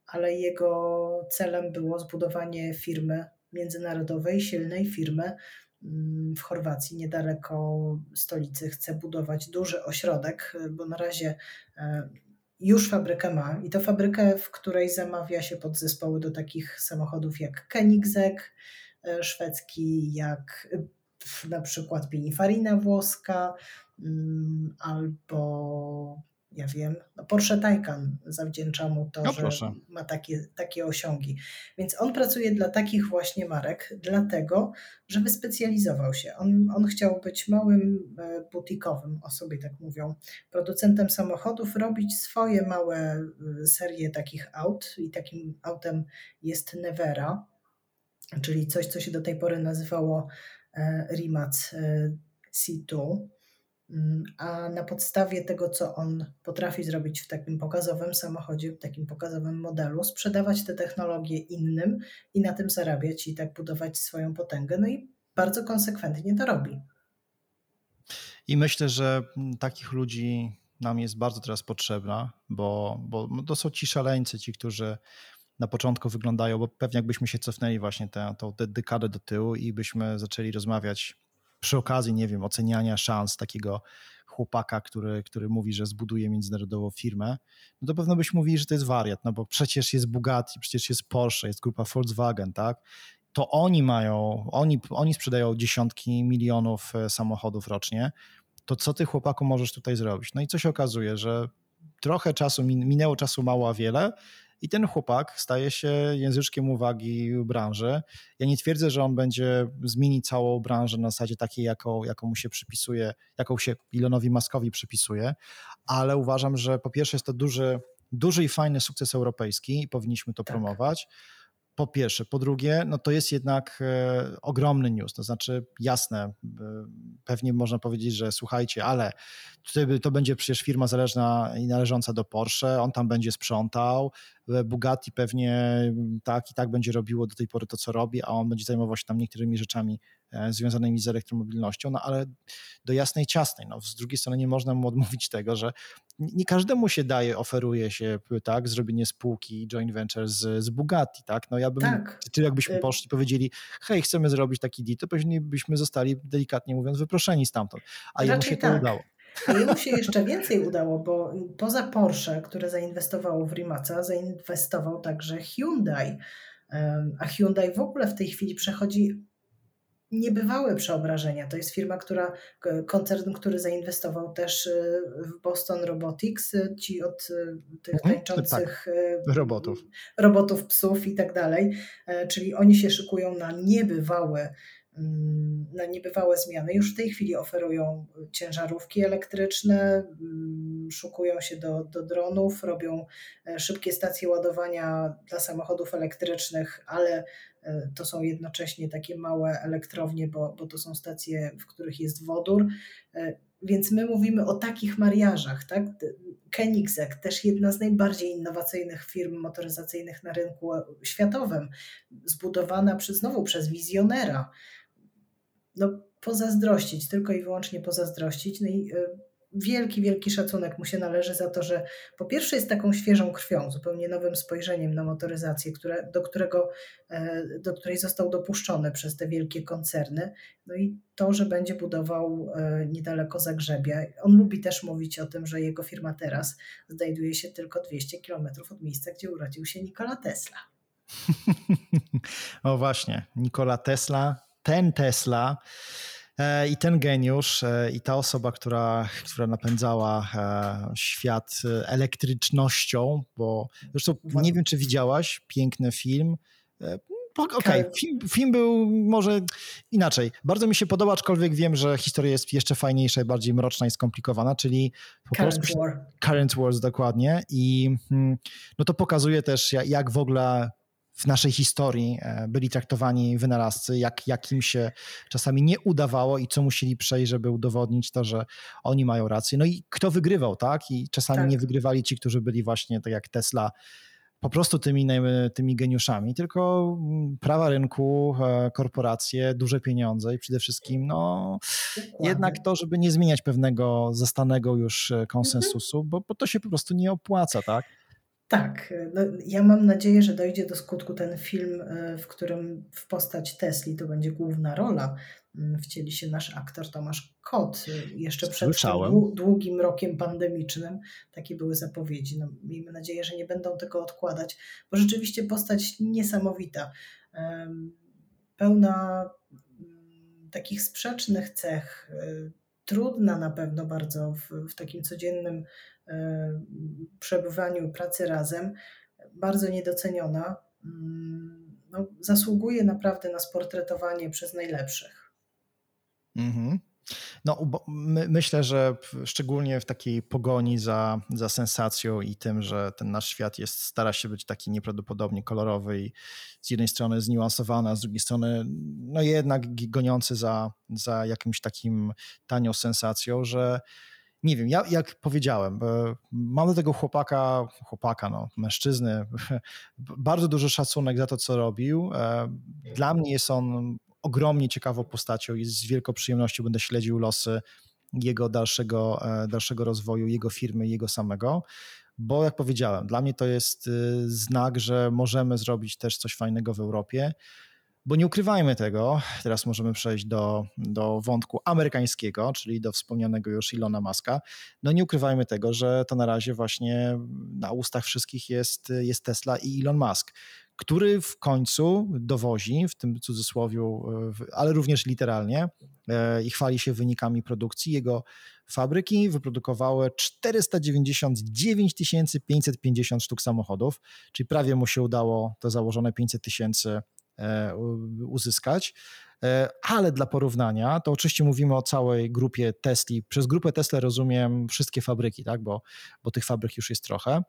ale jego celem było zbudowanie firmy międzynarodowej, silnej firmy mm, w Chorwacji, niedaleko stolicy. Chce budować duży ośrodek, bo na razie y, już fabrykę ma i to fabrykę, w której zamawia się podzespoły do takich samochodów jak Koenigsegg e, szwedzki, jak e, na przykład Pininfarina włoska mm, albo ja wiem, no Porsche Taycan zawdzięcza mu to, no, że ma takie, takie osiągi. Więc on pracuje dla takich właśnie marek, dlatego, że wyspecjalizował się. On, on chciał być małym e, butikowym, o sobie tak mówią, producentem samochodów, robić swoje małe e, serie takich aut i takim autem jest Nevera, czyli coś, co się do tej pory nazywało e, Rimac C2 Mm, a na podstawie tego, co on potrafi zrobić w takim pokazowym samochodzie, w takim pokazowym modelu, sprzedawać te technologie innym i na tym zarabiać i tak budować swoją potęgę. No i bardzo konsekwentnie to robi. I myślę, że takich ludzi nam jest bardzo teraz potrzebna, bo, bo to są ci szaleńcy, ci, którzy na początku wyglądają, bo pewnie jakbyśmy się cofnęli właśnie tę, tą dekadę do tyłu i byśmy zaczęli rozmawiać przy okazji, nie wiem, oceniania szans takiego chłopaka, który, który mówi, że zbuduje międzynarodową firmę, no to pewno byśmy mówili, że to jest wariat, no bo przecież jest Bugatti, przecież jest Porsche, jest grupa Volkswagen, tak? To oni mają, oni, oni sprzedają dziesiątki milionów e, samochodów rocznie, to co ty chłopaku możesz tutaj zrobić? No i co się okazuje, że trochę czasu, minęło czasu mało, a wiele i ten chłopak staje się języczkiem uwagi branży. Ja nie twierdzę, że on będzie zmienić całą branżę na zasadzie takiej, jaką, jaką mu się przypisuje, jaką się Elonowi Maskowi przypisuje, ale uważam, że po pierwsze jest to duży, duży i fajny sukces europejski i powinniśmy to tak. promować po pierwsze. Po drugie, no to jest jednak e, ogromny news. To znaczy, jasne, e, pewnie można powiedzieć, że słuchajcie, ale tutaj to będzie przecież firma zależna i należąca do Porsche, on tam będzie sprzątał, e, Bugatti pewnie tak i tak będzie robiło do tej pory to, co robi, a on będzie zajmował się tam niektórymi rzeczami związanymi z elektromobilnością, no ale do jasnej ciasnej. No, z drugiej strony nie można mu odmówić tego, że nie każdemu się daje, oferuje się tak, zrobienie spółki joint venture z, z Bugatti, tak? No ja bym, tak. czy jakbyśmy y- poszli i powiedzieli, hej, chcemy zrobić taki deal, to pewnie byśmy zostali, delikatnie mówiąc, wyproszeni stamtąd, a Raczej jemu się tak. to udało. A jemu się jeszcze więcej udało, bo poza Porsche, które zainwestowało w Rimaca, zainwestował także Hyundai. A Hyundai w ogóle w tej chwili przechodzi niebywałe przeobrażenia. To jest firma, która, koncern, który zainwestował też y, w Boston Robotics, y, ci od tych mhm, tańczących tak. robotów. robotów, psów i tak dalej. E, czyli oni się szykują na niebywałe mm, na niebywałe zmiany. Już w tej chwili oferują ciężarówki elektryczne, mm, szukują się do, do dronów, robią e, szybkie stacje ładowania dla samochodów elektrycznych, ale E, to są jednocześnie takie małe elektrownie, bo, bo to są stacje, w których jest wodór. E, więc my mówimy o takich mariażach. Tak? Koenigsegg, też jedna z najbardziej innowacyjnych firm motoryzacyjnych na rynku światowym, zbudowana przez, znowu przez wizjonera. No, pozazdrościć, tylko i wyłącznie pozazdrościć. No i e, wielki, wielki szacunek mu się należy za to, że po pierwsze jest taką świeżą krwią, zupełnie nowym spojrzeniem na motoryzację, które, do, którego, e, do której został dopuszczony przez te wielkie koncerny. No i to, że będzie budował e, niedaleko Zagrzebia. On lubi też mówić o tym, że jego firma teraz znajduje się tylko 200 kilometrów od miejsca, gdzie urodził się Nikola Tesla. o właśnie, Nikola Tesla, ten Tesla I ten geniusz e, i ta osoba, która, która napędzała e, świat elektrycznością, bo zresztą nie wiem, czy widziałaś piękny film. Okej, okay. film, film, był może inaczej. Bardzo mi się podoba, aczkolwiek wiem, że historia jest jeszcze fajniejsza, bardziej mroczna i skomplikowana, czyli po Current polsku, War. Current Wars dokładnie. I hmm, no to pokazuje też, jak w ogóle w naszej historii e, byli traktowani wynalazcy, jak, jak im się czasami nie udawało i co musieli przejść, żeby udowodnić to, że oni mają rację. No i kto wygrywał, tak? I czasami tak. nie wygrywali ci, którzy byli właśnie tak jak Tesla, po prostu tymi, tymi geniuszami, tylko mm, prawa rynku, e, korporacje, duże pieniądze i przede wszystkim no, jednak to, żeby nie zmieniać pewnego zastanego już e, konsensusu, bo, bo to się po prostu nie opłaca, tak? Tak, no ja mam nadzieję, że dojdzie do skutku ten film, e, w którym w postać Tesli to będzie główna rola. Mm, wcieli się nasz aktor Tomasz Kot. E, jeszcze przed tym długim rokiem pandemicznym takie były zapowiedzi. No, miejmy nadzieję, że nie będą tego odkładać, bo rzeczywiście postać niesamowita. Pełna mm, takich sprzecznych cech, e, trudna na pewno bardzo w, w takim codziennym E, przebywaniu pracy razem, bardzo niedoceniona. Mm, no, zasługuje naprawdę na sportretowanie przez najlepszych. Mhm. No, my, myślę, że szczególnie w takiej pogoni za, za sensacją i tym, że ten nasz świat jest, stara się być taki nieprawdopodobnie kolorowy i z jednej strony zniuansowany, a z drugiej strony no jednak goniący za, za jakimś takim tanią sensacją, że nie wiem, ja jak powiedziałem, mam do tego chłopaka, chłopaka, no, mężczyzny, bardzo duży szacunek za to, co robił. E, dla mnie jest on ogromnie ciekawą postacią i z wielką przyjemnością będę śledził losy jego dalszego, dalszego rozwoju, jego firmy, jego samego bo jak powiedziałem, dla mnie to jest znak, że możemy zrobić też coś fajnego w Europie. Bo nie ukrywajmy tego, teraz możemy przejść do, do wątku amerykańskiego, czyli do wspomnianego już Ilona Maska. No nie ukrywajmy tego, że to na razie właśnie na ustach wszystkich jest, jest Tesla i Elon Musk, który w końcu dowozi, w tym cudzysłowiu, ale również literalnie, e, i chwali się wynikami produkcji. Jego fabryki wyprodukowały 499 550 sztuk samochodów, czyli prawie mu się udało to założone 500 tysięcy uzyskać. E, ale dla porównania, to oczywiście mówimy o całej grupie Tesli. Przez grupę Tesla rozumiem wszystkie fabryki, tak? bo, bo tych fabryk już jest trochę.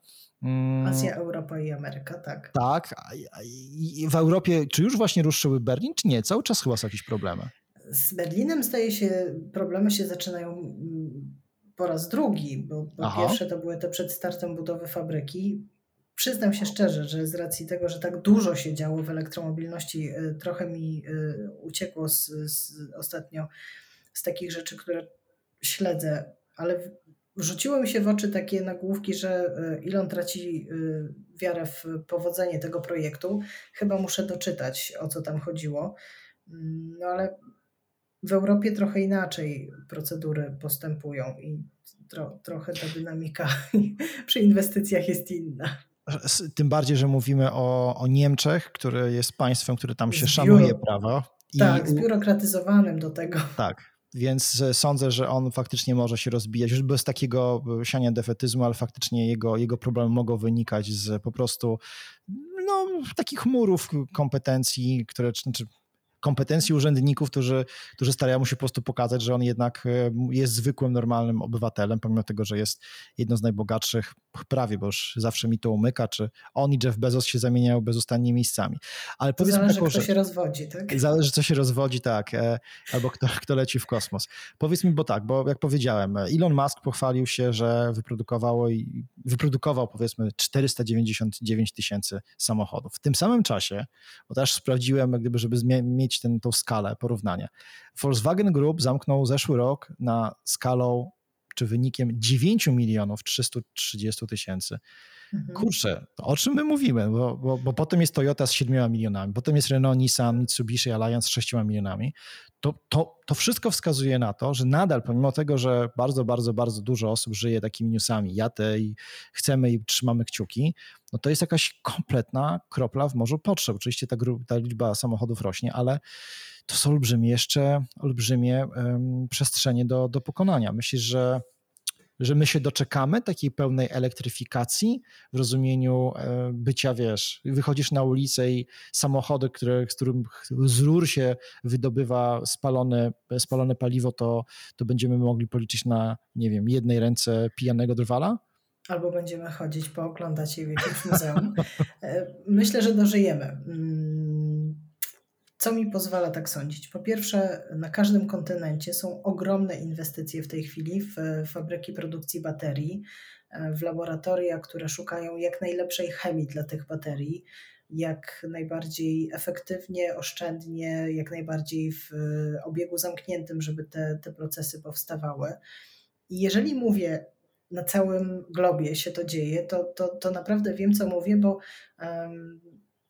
Mm. Azja, Europa i Ameryka, tak. Tak. I w Europie, czy już właśnie ruszyły Berlin, czy nie? Cały czas chyba są jakieś problemy. Z Berlinem zdaje się, problemy się zaczynają mm, po raz drugi, bo, bo pierwsze to były te przed startem budowy fabryki. Przyznam się szczerze, że z racji tego, że tak dużo się działo w elektromobilności, y, trochę mi y, uciekło z, z ostatnio z takich rzeczy, które śledzę, ale rzuciło mi się w oczy takie nagłówki, że y, Elon traci wiarę w powodzenie tego projektu. Chyba muszę doczytać, o co tam chodziło. Mm, no ale w Europie trochę inaczej procedury postępują i tro, trochę ta dynamika przy inwestycjach jest inna. Tym bardziej, że mówimy o, o Niemczech, które jest państwem, które tam się szanuje prawo. Tak, zbiurokratyzowanym do tego. Tak, więc sądzę, że on faktycznie może się rozbijać, już bez takiego siania defetyzmu, ale faktycznie jego, jego problemy mogą wynikać z po prostu no, takich murów kompetencji, które, czy, znaczy kompetencji urzędników, którzy, którzy starają się po prostu pokazać, że on jednak e, jest zwykłym, normalnym obywatelem, pomimo tego, że jest jedną z najbogatszych, prawie, bo już zawsze mi to umyka, czy on i Jeff Bezos się zamieniają bezustannie miejscami. Ale powiedzmy Zależy, taką kto rzecz. się rozwodzi, tak? Zależy, co się rozwodzi, tak, e, albo kto, kto leci w kosmos. Powiedz mi, bo tak, bo jak powiedziałem, Elon Musk pochwalił się, że wyprodukowało i wyprodukował powiedzmy 499 tysięcy samochodów. W tym samym czasie, bo też sprawdziłem, gdyby, żeby mieć tą skalę porównania. Volkswagen Group zamknął zeszły rok na skalą czy wynikiem 9 milionów 330 tysięcy. Mhm. Kurczę, o czym my mówimy? Bo, bo, bo, potem jest Toyota z 7 milionami, potem jest Renault, Nissan, Mitsubishi Alliance z 6 milionami. To, to, to wszystko wskazuje na to, że nadal, pomimo tego, że bardzo, bardzo, bardzo dużo osób żyje takimi newsami, ja te i chcemy i trzymamy kciuki, no to jest jakaś kompletna kropla w morzu potrzeb. Oczywiście ta, ta liczba samochodów rośnie, ale to są olbrzymie jeszcze, olbrzymie um, przestrzenie do, do pokonania. Myślisz, że że my się doczekamy takiej pełnej elektryfikacji w rozumieniu e, bycia, wiesz, wychodzisz na ulicę i samochody, które, z którym z rur się wydobywa spalone, spalone paliwo, to, to będziemy mogli policzyć na, nie wiem, jednej ręce pijanego drwala? Albo będziemy chodzić, pooglądać je w jakimś muzeum. E, myślę, że dożyjemy. Co mi pozwala tak sądzić? Po pierwsze, na każdym kontynencie są ogromne inwestycje w tej chwili w fabryki produkcji baterii, e, w laboratoria, które szukają jak najlepszej chemii dla tych baterii, jak najbardziej efektywnie, oszczędnie, jak najbardziej w obiegu zamkniętym, żeby te, te procesy powstawały. I jeżeli mówię na całym globie się to dzieje, to, to, to naprawdę wiem, co mówię, bo um,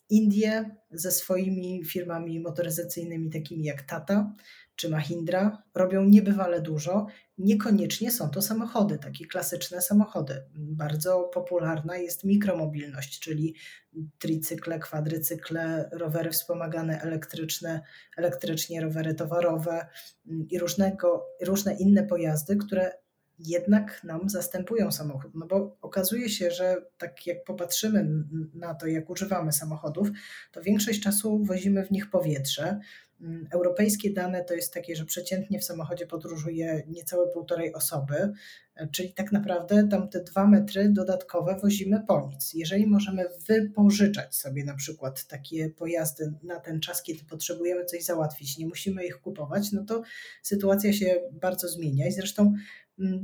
Indie ze swoimi firmami motoryzacyjnymi, takimi jak Tata czy Mahindra, robią niebywale dużo. Niekoniecznie są to samochody, takie klasyczne samochody. Bardzo popularna jest mikromobilność, czyli tricykle, kwadrycykle, rowery wspomagane elektryczne, elektrycznie rowery towarowe i różnego, różne inne pojazdy, które jednak nam zastępują samochód. No bo okazuje się, że tak jak popatrzymy na to, jak używamy samochodów, to większość czasu wozimy w nich powietrze. Mm, europejskie dane to jest takie, że przeciętnie w samochodzie podróżuje niecałe półtorej osoby, czyli tak naprawdę tam te dwa metry dodatkowe wozimy po nic. Jeżeli możemy wypożyczać sobie na przykład takie pojazdy na ten czas, kiedy potrzebujemy coś załatwić, nie musimy ich kupować, no to sytuacja się bardzo zmienia i zresztą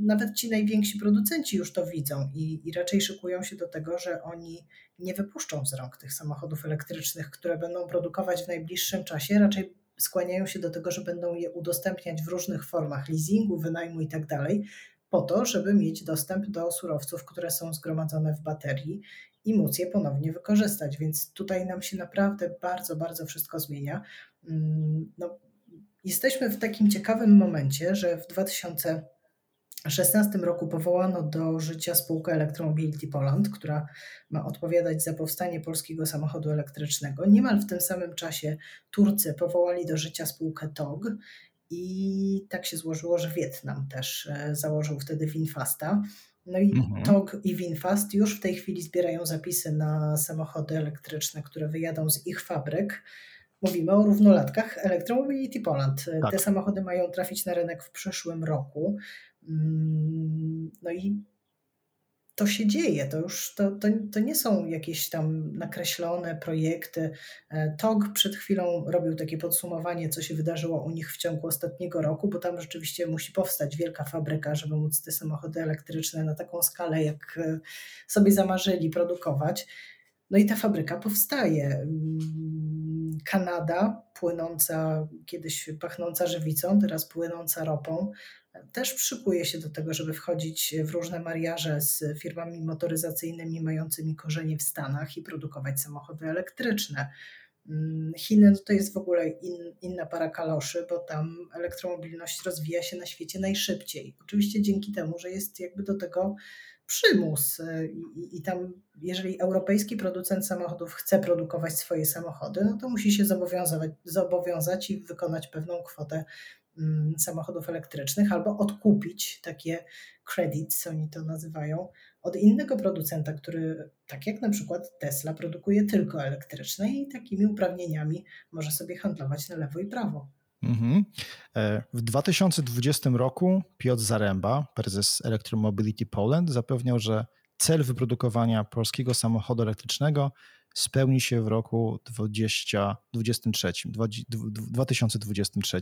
nawet ci najwięksi producenci już to widzą i, i, raczej szykują się do tego, że oni nie wypuszczą z rąk tych samochodów elektrycznych, które będą produkować w najbliższym czasie. Raczej skłaniają się do tego, że będą je udostępniać w różnych formach leasingu, wynajmu i tak po to, żeby mieć dostęp do surowców, które są zgromadzone w baterii i móc je ponownie wykorzystać. Więc tutaj nam się naprawdę bardzo, bardzo wszystko zmienia. Mm, no, jesteśmy w takim ciekawym momencie, że w 2016 roku powołano do życia spółkę Electromobility Poland, która ma odpowiadać za powstanie polskiego samochodu elektrycznego. Niemal w tym samym czasie Turcy powołali do życia spółkę TOG i tak się złożyło, że Wietnam też e, założył wtedy Winfasta. No i mhm. TOG i Winfast już w tej chwili zbierają zapisy na samochody elektryczne, które wyjadą z ich fabryk. Mówimy o równolatkach Electromobility Poland. Tak. Te samochody mają trafić na rynek w przyszłym roku. Mm, no i to się dzieje, to już to, to, to nie są jakieś tam nakreślone projekty. E, TOG przed chwilą robił takie podsumowanie, co się wydarzyło u nich w ciągu ostatniego roku, bo tam rzeczywiście musi powstać wielka fabryka, żeby móc te samochody elektryczne na taką skalę, jak e, sobie zamarzyli, produkować. No i ta fabryka powstaje. Mm, Kanada, płynąca, kiedyś pachnąca żywicą, teraz płynąca ropą, też przykuje się do tego, żeby wchodzić w różne mariaże z firmami motoryzacyjnymi mającymi korzenie w Stanach i produkować samochody elektryczne. Mm, Chiny no to jest w ogóle in, inna para kaloszy, bo tam elektromobilność rozwija się na świecie najszybciej. Oczywiście dzięki temu, że jest jakby do tego przymus i, i tam jeżeli europejski producent samochodów chce produkować swoje samochody, no to musi się zobowiązać, zobowiązać i wykonać pewną kwotę samochodów elektrycznych albo odkupić takie credits, oni to nazywają, od innego producenta, który, tak jak na przykład Tesla, produkuje tylko elektryczne i takimi uprawnieniami może sobie handlować na lewo i prawo. Mhm. E, w 2020 roku Piotr Zaręba, prezes Electromobility Poland, zapewniał, że cel wyprodukowania polskiego samochodu elektrycznego spełni się w roku 2023, 2023.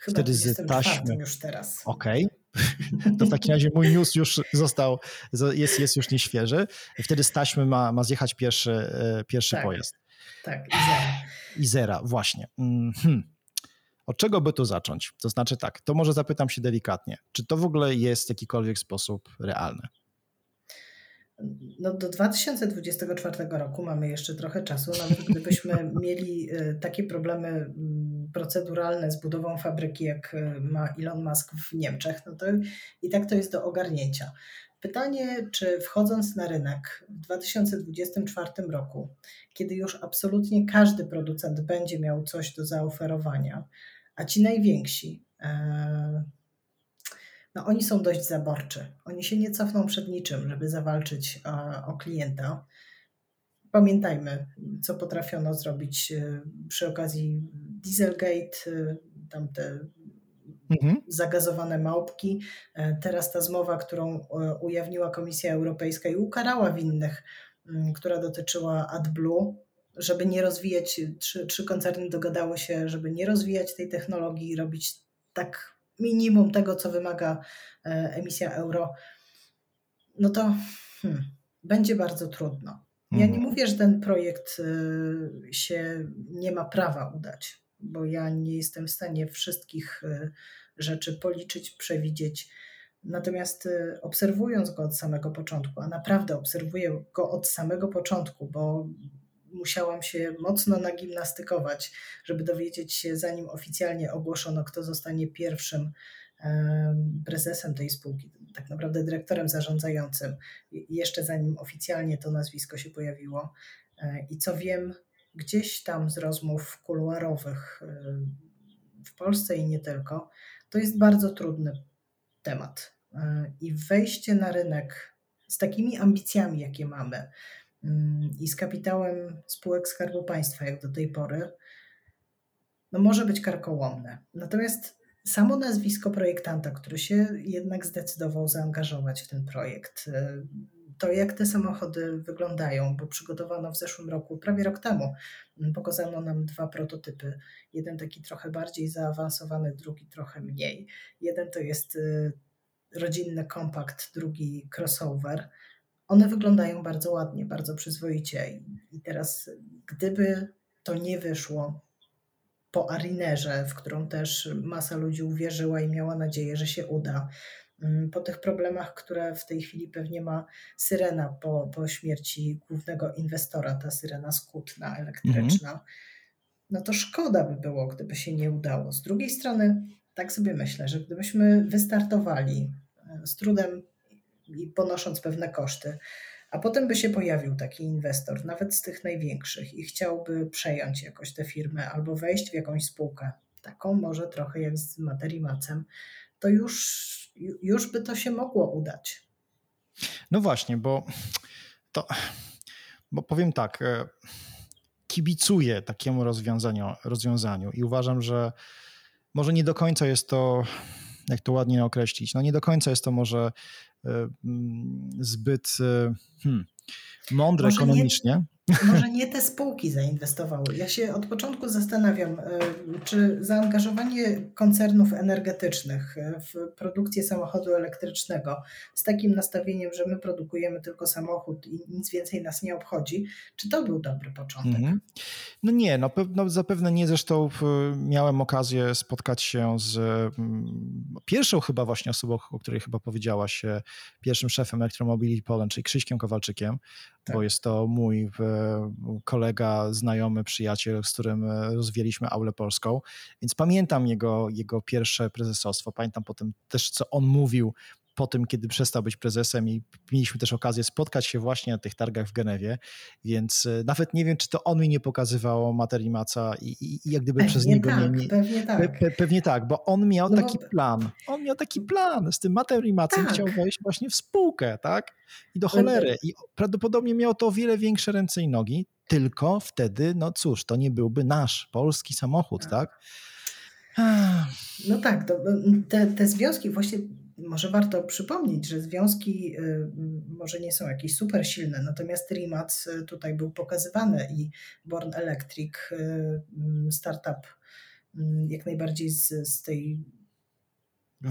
Chyba Wtedy z taśmy. już teraz. Okej. Okay. To w takim razie mój news już został, jest, jest już nieświeży. Wtedy z taśmy ma, ma zjechać pierwszy, e, pierwszy tak, pojazd. Tak, Izera. Izera, właśnie. Hmm. Od czego by tu zacząć? To znaczy tak, to może zapytam się delikatnie. Czy to w ogóle jest w jakikolwiek sposób realne? No do 2024 roku mamy jeszcze trochę czasu. Nawet gdybyśmy mieli e, takie problemy mm, proceduralne z budową fabryki, jak e, ma Elon Musk w Niemczech, no to i tak to jest do ogarnięcia. Pytanie, czy wchodząc na rynek w 2024 roku, kiedy już absolutnie każdy producent będzie miał coś do zaoferowania, a ci najwięksi, e, no oni są dość zaborczy. Oni się nie cofną przed niczym, żeby zawalczyć o, o klienta. Pamiętajmy, co potrafiono zrobić e, przy okazji Dieselgate, e, tamte mhm. zagazowane małpki. E, teraz ta zmowa, którą ujawniła Komisja Europejska i ukarała winnych, która dotyczyła AdBlue, żeby nie rozwijać, trzy, trzy koncerny dogadały się, żeby nie rozwijać tej technologii i robić tak minimum tego, co wymaga e, emisja euro, no to hmm, będzie bardzo trudno. Ja nie mhm. mówię, że ten projekt e, się nie ma prawa udać, bo ja nie jestem w stanie wszystkich e, rzeczy policzyć, przewidzieć. Natomiast obserwując go od samego początku, a naprawdę obserwuję go od samego początku, bo musiałam się mocno nagimnastykować, żeby dowiedzieć się, zanim oficjalnie ogłoszono, kto zostanie pierwszym prezesem tej spółki, tak naprawdę dyrektorem zarządzającym, jeszcze zanim oficjalnie to nazwisko się pojawiło. E, I co wiem, gdzieś tam z rozmów kuluarowych e, w Polsce i nie tylko, to jest bardzo trudny temat. E, I wejście na rynek z takimi ambicjami, jakie mamy, i z kapitałem spółek Skarbu Państwa, jak do tej pory, no może być karkołomne. Natomiast samo nazwisko projektanta, który się jednak zdecydował zaangażować w ten projekt, y, to jak te samochody wyglądają, bo przygotowano w zeszłym roku, prawie rok temu, mm, pokazano nam dwa prototypy. Jeden taki trochę bardziej zaawansowany, drugi trochę mniej. Jeden to jest y, rodzinny kompakt, drugi crossover one wyglądają bardzo ładnie, bardzo przyzwoicie. I teraz, gdyby to nie wyszło, po Arinerze, w którą też masa ludzi uwierzyła i miała nadzieję, że się uda. Mm, po tych problemach, które w tej chwili pewnie ma Syrena po, po śmierci głównego inwestora, ta Syrena skutna, elektryczna, mhm. no to szkoda by było, gdyby się nie udało. Z drugiej strony, tak sobie myślę, że gdybyśmy wystartowali e, z trudem i ponosząc pewne koszty, a potem by się pojawił taki inwestor, nawet z tych największych, i chciałby przejąć jakoś tę firmę albo wejść w jakąś spółkę, taką może trochę jak z Materii Macem, to już, już by to się mogło udać. No właśnie, bo to, bo powiem tak, e, kibicuję takiemu rozwiązaniu, rozwiązaniu i uważam, że może nie do końca jest to, jak to ładnie określić, no nie do końca jest to może e, zbyt e, hmm, mądre może ekonomicznie. Nie, może nie te spółki zainwestowały. Ja się od początku zastanawiam, e, czy zaangażowanie koncernów energetycznych e, w produkcję samochodu elektrycznego z takim nastawieniem, że my produkujemy tylko samochód i nic więcej nas nie obchodzi, czy to był dobry początek? Mhm. No nie, no, no zapewne nie. Zresztą miałem okazję spotkać się z mm, pierwszą chyba właśnie osobą, o której chyba powiedziałaś, pierwszym szefem Electromobility Poland, czyli Krzyśkiem Kowalczykiem, tak. bo jest to mój kolega, znajomy, przyjaciel, z którym e, rozwijaliśmy Aulę Polską, więc pamiętam jego, jego pierwsze prezesostwo, pamiętam potem też, co on mówił po tym, kiedy przestał być prezesem i mieliśmy też okazję spotkać się właśnie na tych targach w Genewie, więc e, nawet nie wiem, czy to on mi nie pokazywał materii Maca i, i, i jak gdyby pewnie przez niego tak, nie... Pewnie tak. Pe, pewnie tak, bo on miał no, taki plan. On miał taki plan z tym materii Macem, tak. chciał wejść właśnie w spółkę, tak? I do cholery. I prawdopodobnie miał to o wiele większe ręce i nogi, tylko wtedy, no cóż, to nie byłby nasz polski samochód, tak? tak? No tak, to, te, te związki właśnie może warto przypomnieć, że związki y, może nie są jakieś super silne, natomiast Rimac y, tutaj był pokazywany i Born Electric, y, startup jak najbardziej z, z tej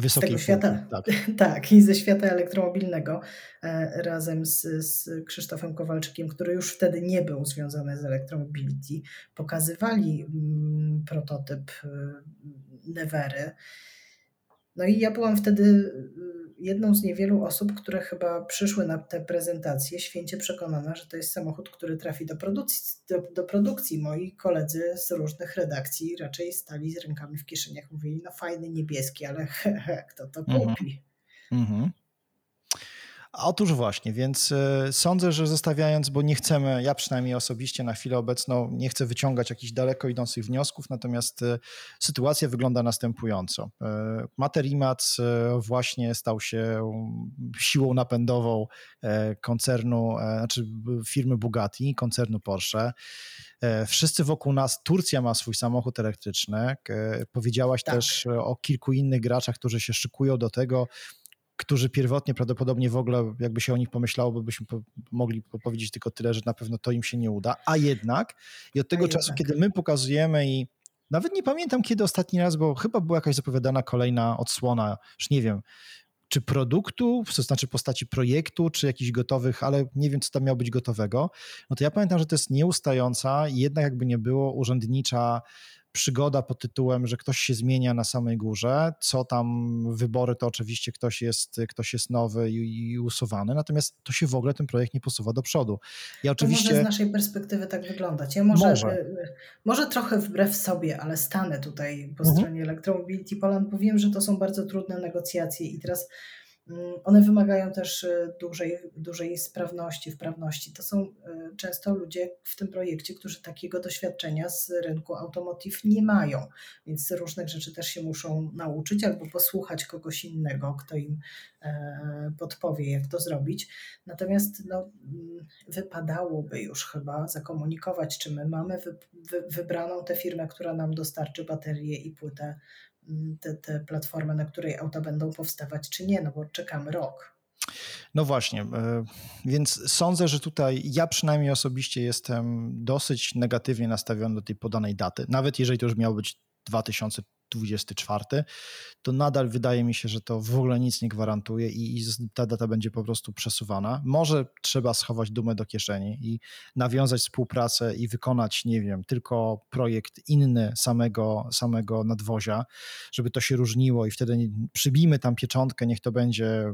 z tego świata, tak. tak, i ze świata elektromobilnego e, razem z, z Krzysztofem Kowalczykiem, który już wtedy nie był związany z elektromobility, pokazywali prototyp Nevery no i ja byłam wtedy y, jedną z niewielu osób, które chyba przyszły na tę prezentację święcie przekonana, że to jest samochód, który trafi do produkcji. Do, do produkcji. Moi koledzy z różnych redakcji raczej stali z rękami w kieszeniach, mówili, no fajny niebieski, ale he, he, kto to mhm. kupi? Mm -hmm. Otóż właśnie, więc e, sądzę, że zostawiając, bo nie chcemy, ja przynajmniej osobiście na chwilę obecną nie chcę wyciągać jakichś daleko idących wniosków, natomiast e, sytuacja wygląda następująco. E, Materimac właśnie stał się siłą napędową koncernu, znaczy firmy Bugatti, koncernu Porsche. Wszyscy wokół nas, Turcja ma swój samochód elektryczny. Powiedziałaś tak. też o kilku innych graczach, którzy się szykują do tego, którzy pierwotnie prawdopodobnie w ogóle, jakby się o nich pomyślało, byśmy po, mogli powiedzieć tylko tyle, że na pewno to im się nie uda, a jednak i od tego a czasu, jednak. kiedy my pokazujemy i nawet nie pamiętam kiedy ostatni raz, bo chyba była jakaś zapowiadana kolejna odsłona, już nie wiem, czy produktu, to znaczy postaci projektu, czy jakichś gotowych, ale nie wiem, co tam miało być gotowego, no to ja pamiętam, że to jest nieustająca, jednak jakby nie było urzędnicza przygoda pod tytułem, że ktoś się zmienia na samej górze, co tam wybory, to oczywiście ktoś jest, ktoś jest nowy i, i usuwany, natomiast to się w ogóle ten projekt nie posuwa do przodu. Ja oczywiście... To może z naszej perspektywy tak wyglądać. Ja może, może. E, może trochę wbrew sobie, ale stanę tutaj po mhm. stronie Electromobility Poland, powiem, że to są bardzo trudne negocjacje i teraz one wymagają też e, dużej, dużej sprawności, wprawności. To są e, często ludzie w tym projekcie, którzy takiego doświadczenia z rynku automotive nie mają, więc różnych rzeczy też się muszą nauczyć albo posłuchać kogoś innego, kto im e, podpowie, jak to zrobić. Natomiast no, mm, wypadałoby już chyba zakomunikować, czy my mamy wy, wy, wybraną tę firmę, która nam dostarczy baterię i płytę te, te platformy, na której auta będą powstawać, czy nie, no bo czekamy rok. No właśnie, e, więc sądzę, że tutaj ja przynajmniej osobiście jestem dosyć negatywnie nastawiony do tej podanej daty, nawet jeżeli to już miało być 2000 24, to nadal wydaje mi się, że to w ogóle nic nie gwarantuje i, i ta data będzie po prostu przesuwana. Może trzeba schować dumę do kieszeni i nawiązać współpracę i wykonać, nie wiem, tylko projekt inny samego, samego nadwozia, żeby to się różniło i wtedy przybijmy tam pieczątkę, niech to będzie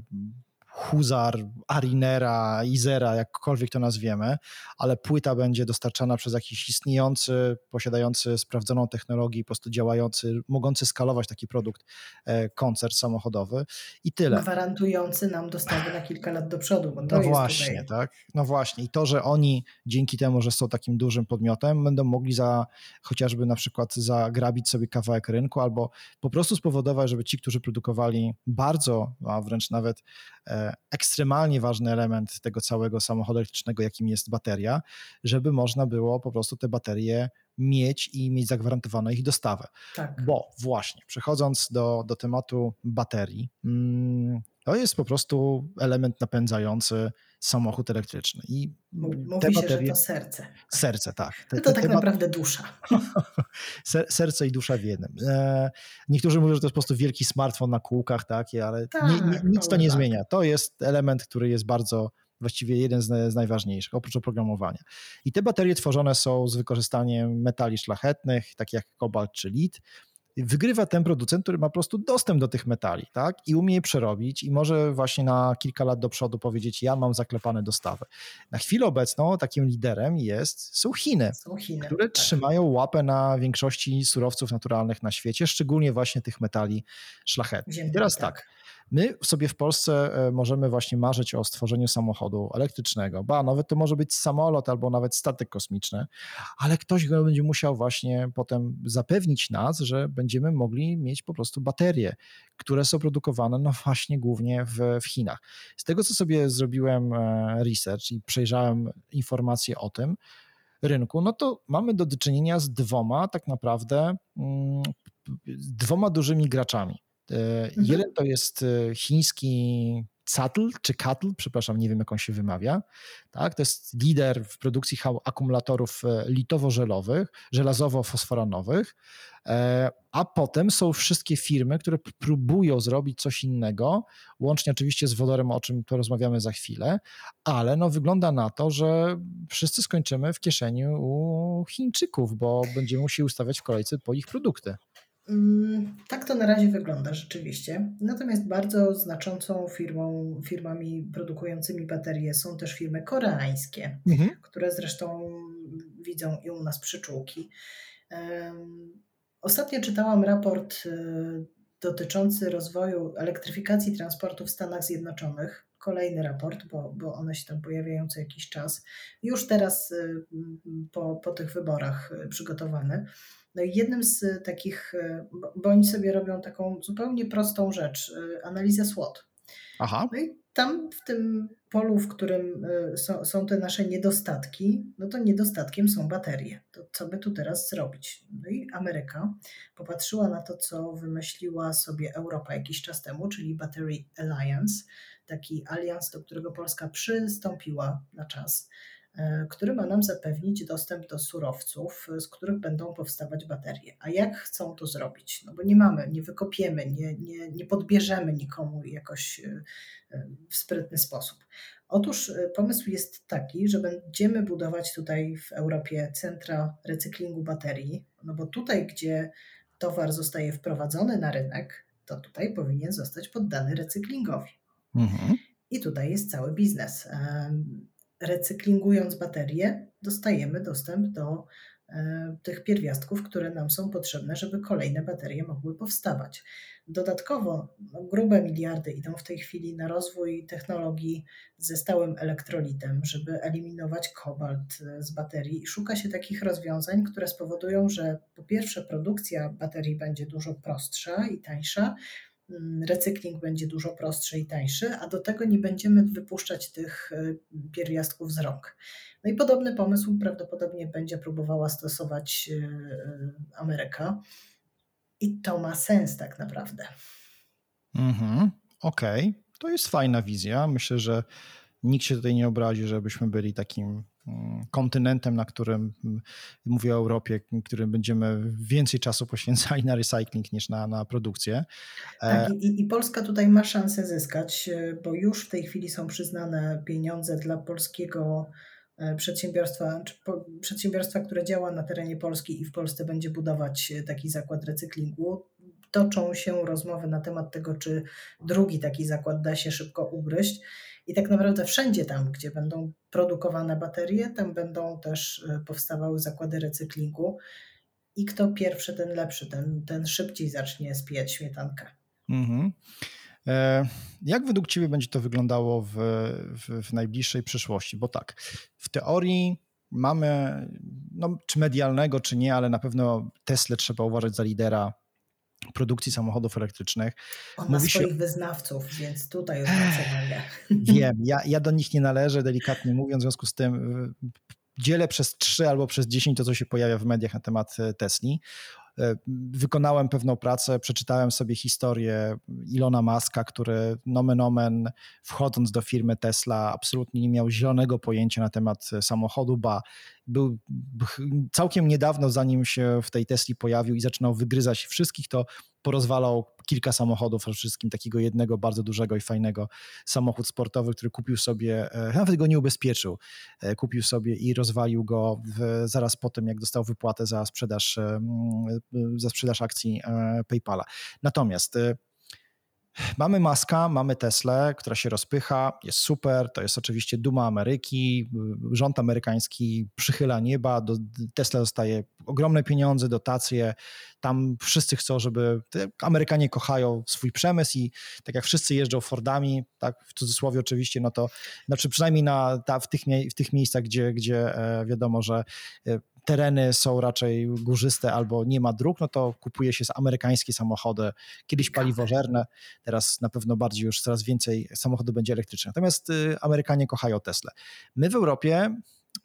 Huzar, Arinera, Izera, jakkolwiek to nazwiemy, ale płyta będzie dostarczana przez jakiś istniejący, posiadający sprawdzoną technologię, po prostu działający, mogący skalować taki produkt e, koncert samochodowy i tyle. Gwarantujący nam dostawy na kilka lat do przodu. Bo to no właśnie, tutaj... tak. No właśnie. I to, że oni dzięki temu, że są takim dużym podmiotem, będą mogli za chociażby na przykład zagrabić sobie kawałek rynku albo po prostu spowodować, żeby ci, którzy produkowali bardzo, a wręcz nawet e, ekstremalnie ważny element tego całego samochodu elektrycznego, jakim jest bateria, żeby można było po prostu te baterie mieć i mieć zagwarantowaną ich dostawę. Tak. Bo właśnie, przechodząc do, do tematu baterii, mm, to jest po prostu element napędzający samochód elektryczny. I Mówi te baterie, się, że to serce. Serce, tak. Te, no to tak naprawdę dusza. serce i dusza w jednym. E, niektórzy mówią, że to jest po prostu wielki smartfon na kółkach, takie, ale tak, nie, nie, nic to nie tak. zmienia. To jest element, który jest bardzo właściwie jeden z, z, najważniejszych, oprócz oprogramowania. I te baterie tworzone są z wykorzystaniem metali szlachetnych, takich jak kobalt czy lit, wygrywa ten producent, który ma po prostu dostęp do tych metali, tak? I umie je przerobić i może właśnie na kilka lat do przodu powiedzieć, ja mam zaklepane dostawy. Na chwilę obecną takim liderem jest, są Chiny, są Chiny które tak. trzymają łapę na większości surowców naturalnych na świecie, szczególnie właśnie tych metali szlachetnych. Teraz tak. My sobie w Polsce e, możemy właśnie marzyć o stworzeniu samochodu elektrycznego, ba, nawet to może być samolot albo nawet statek kosmiczny, ale ktoś go będzie musiał właśnie potem zapewnić nas, że będziemy mogli mieć po prostu baterie, które są produkowane no właśnie głównie w, w Chinach. Z tego, co sobie zrobiłem e, research i przejrzałem informacje o tym, rynku, no to mamy do czynienia z dwoma tak naprawdę, mm, dwoma dużymi graczami. E, mhm. Jeden to jest e, chiński Catl, czy Catl, przepraszam, nie wiem jak on się wymawia. Tak? To jest lider w produkcji akumulatorów e, litowo-żelowych, żelazowo-fosforanowych, a potem są wszystkie firmy, które próbują zrobić coś innego, łącznie oczywiście z wodorem, o czym porozmawiamy za chwilę, ale no wygląda na to, że wszyscy skończymy w kieszeni u Chińczyków, bo będziemy musieli ustawiać w kolejce po ich produkty. Mm, tak to na razie wygląda rzeczywiście. Natomiast bardzo znaczącą firmą, firmami produkującymi baterie są też firmy koreańskie, mhm. które zresztą widzą i u nas przyczółki. Ostatnio czytałam raport y, dotyczący rozwoju elektryfikacji transportu w Stanach Zjednoczonych. Kolejny raport, bo, bo one się tam pojawiają co jakiś czas. Już teraz y, po, po tych wyborach y, przygotowany. No i jednym z takich, e, bo oni sobie robią taką zupełnie prostą rzecz, analizę SWOT. Aha. No i tam w tym polu, w którym są, są, te nasze niedostatki, no to niedostatkiem są baterie. To co by tu teraz zrobić? No i Ameryka popatrzyła na to, co wymyśliła sobie Europa jakiś czas temu, czyli Battery Alliance, taki alians, do którego Polska przystąpiła na czas. E, który ma nam zapewnić dostęp do surowców, z których będą powstawać baterie. A jak chcą to zrobić? No bo nie mamy, nie wykopiemy, nie, nie, nie podbierzemy nikomu jakoś e, e, w sprytny sposób. Otóż pomysł jest taki, że będziemy budować tutaj w Europie centra recyklingu baterii, no bo tutaj, gdzie towar zostaje wprowadzony na rynek, to tutaj powinien zostać poddany recyklingowi. Mhm. I tutaj jest cały biznes recyklingując baterie, dostajemy dostęp do e, tych pierwiastków, które nam są potrzebne, żeby kolejne baterie mogły powstawać. Dodatkowo no, grube miliardy idą w tej chwili na rozwój technologii ze stałym elektrolitem, żeby eliminować kobalt e, z baterii. Szuka się takich rozwiązań, które spowodują, że po pierwsze produkcja baterii będzie dużo prostsza i tańsza, recykling będzie dużo prostszy i tańszy, a do tego nie będziemy wypuszczać tych e, pierwiastków z rąk. No i podobny pomysł prawdopodobnie będzie próbowała stosować e, e, Ameryka. I to ma sens tak naprawdę. Mhm, Okej, okay. to jest fajna wizja. Myślę, że nikt się tutaj nie obrazi, żebyśmy byli takim mm, kontynentem, na którym, mm, mówię o Europie, którym będziemy więcej czasu poświęcali na recycling niż na, na produkcję. Tak, i, i Polska tutaj ma szansę zyskać, bo już w tej chwili są przyznane pieniądze dla polskiego E, przedsiębiorstwa, czy przedsiębiorstwa, które działa na terenie Polski i w Polsce będzie budować e, taki zakład recyklingu. Toczą się rozmowy na temat tego, czy drugi taki zakład da się szybko ugryźć. I tak naprawdę wszędzie tam, gdzie będą produkowane baterie, tam będą też e, powstawały zakłady recyklingu. I kto pierwszy, ten lepszy, ten, ten szybciej zacznie spijać śmietankę. Mhm. E, jak według Ciebie będzie to wyglądało w, w, w, najbliższej przyszłości? Bo tak, w teorii mamy, no, czy medialnego, czy nie, ale na pewno Tesla trzeba uważać za lidera produkcji samochodów elektrycznych. On Mówi ma swoich się... wyznawców, więc tutaj już przewagę. Wiem, ja, ja do nich nie należę, delikatnie mówiąc, w związku z tym dzielę przez 3 albo przez 10 to, co się pojawia w mediach na temat e, Tesli. E, wykonałem pewną pracę, przeczytałem sobie historię Ilona Maska, który nomen omen wchodząc do firmy Tesla absolutnie nie miał zielonego pojęcia na temat samochodu, ba był całkiem niedawno, zanim się w tej Tesli pojawił i zaczynał wygryzać wszystkich, to porozwalał kilka samochodów, przede wszystkim takiego jednego bardzo dużego i fajnego samochód sportowy, który kupił sobie, e, nawet go nie ubezpieczył, e, kupił sobie i rozwalił go w, zaraz po tym, jak dostał wypłatę za sprzedaż, e, za sprzedaż akcji PayPala. Natomiast Mamy Maska, mamy Teslę, która się rozpycha, jest super, to jest oczywiście duma Ameryki, rząd amerykański przychyla nieba, do Tesla dostaje ogromne pieniądze, dotacje, tam wszyscy chcą, żeby, Amerykanie kochają swój przemysł i tak jak wszyscy jeżdżą Fordami, tak w cudzysłowie oczywiście, no to znaczy przynajmniej na, ta, w, tych, w tych miejscach, gdzie, gdzie e, wiadomo, że e, tereny są raczej górzyste albo nie ma dróg, no to kupuje się amerykańskie samochody, kiedyś paliwożerne, teraz na pewno bardziej już coraz więcej samochodów będzie elektrycznych. Natomiast y, Amerykanie kochają Tesla. My w Europie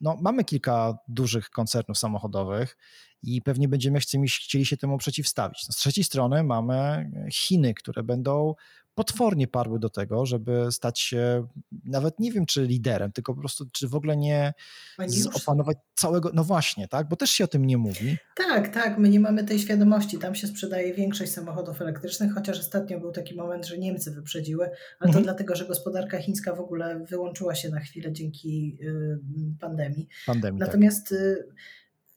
no, mamy kilka dużych koncernów samochodowych i pewnie będziemy chcieli się temu przeciwstawić. No, z trzeciej strony mamy Chiny, które będą potwornie parły do tego, żeby stać się nawet nie wiem, czy liderem, tylko po prostu, czy w ogóle nie opanować całego, no właśnie, tak, bo też się o tym nie mówi. Tak, tak, my nie mamy tej świadomości, tam się sprzedaje większość samochodów elektrycznych, chociaż ostatnio był taki moment, że Niemcy wyprzedziły, ale to mhm. dlatego, że gospodarka chińska w ogóle wyłączyła się na chwilę dzięki y, pandemii. pandemii tak. Natomiast tak.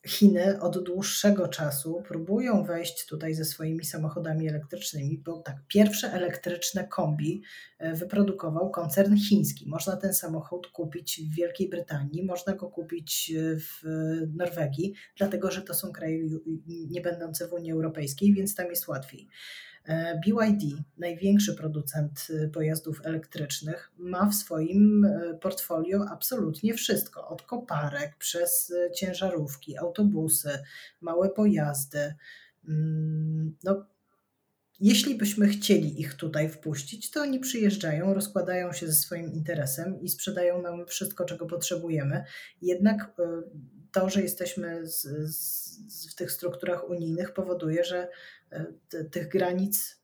Chiny od dłuższego czasu próbują wejść tutaj ze swoimi samochodami elektrycznymi, bo tak, pierwsze elektryczne kombi e, wyprodukował koncern chiński. Można ten samochód kupić w Wielkiej Brytanii, można go kupić e, w Norwegii, dlatego że to są kraje nie będące w Unii Europejskiej, więc tam jest łatwiej. E, BYD, największy producent e, pojazdów elektrycznych, ma w swoim e, portfolio absolutnie wszystko, od koparek przez ciężarówki, autobusy, małe pojazdy. Mm, no, jeśli byśmy chcieli ich tutaj wpuścić, to oni przyjeżdżają, rozkładają się ze swoim interesem i sprzedają nam wszystko, czego potrzebujemy. Jednak to, że jesteśmy z, z, w tych strukturach unijnych, powoduje, że tych granic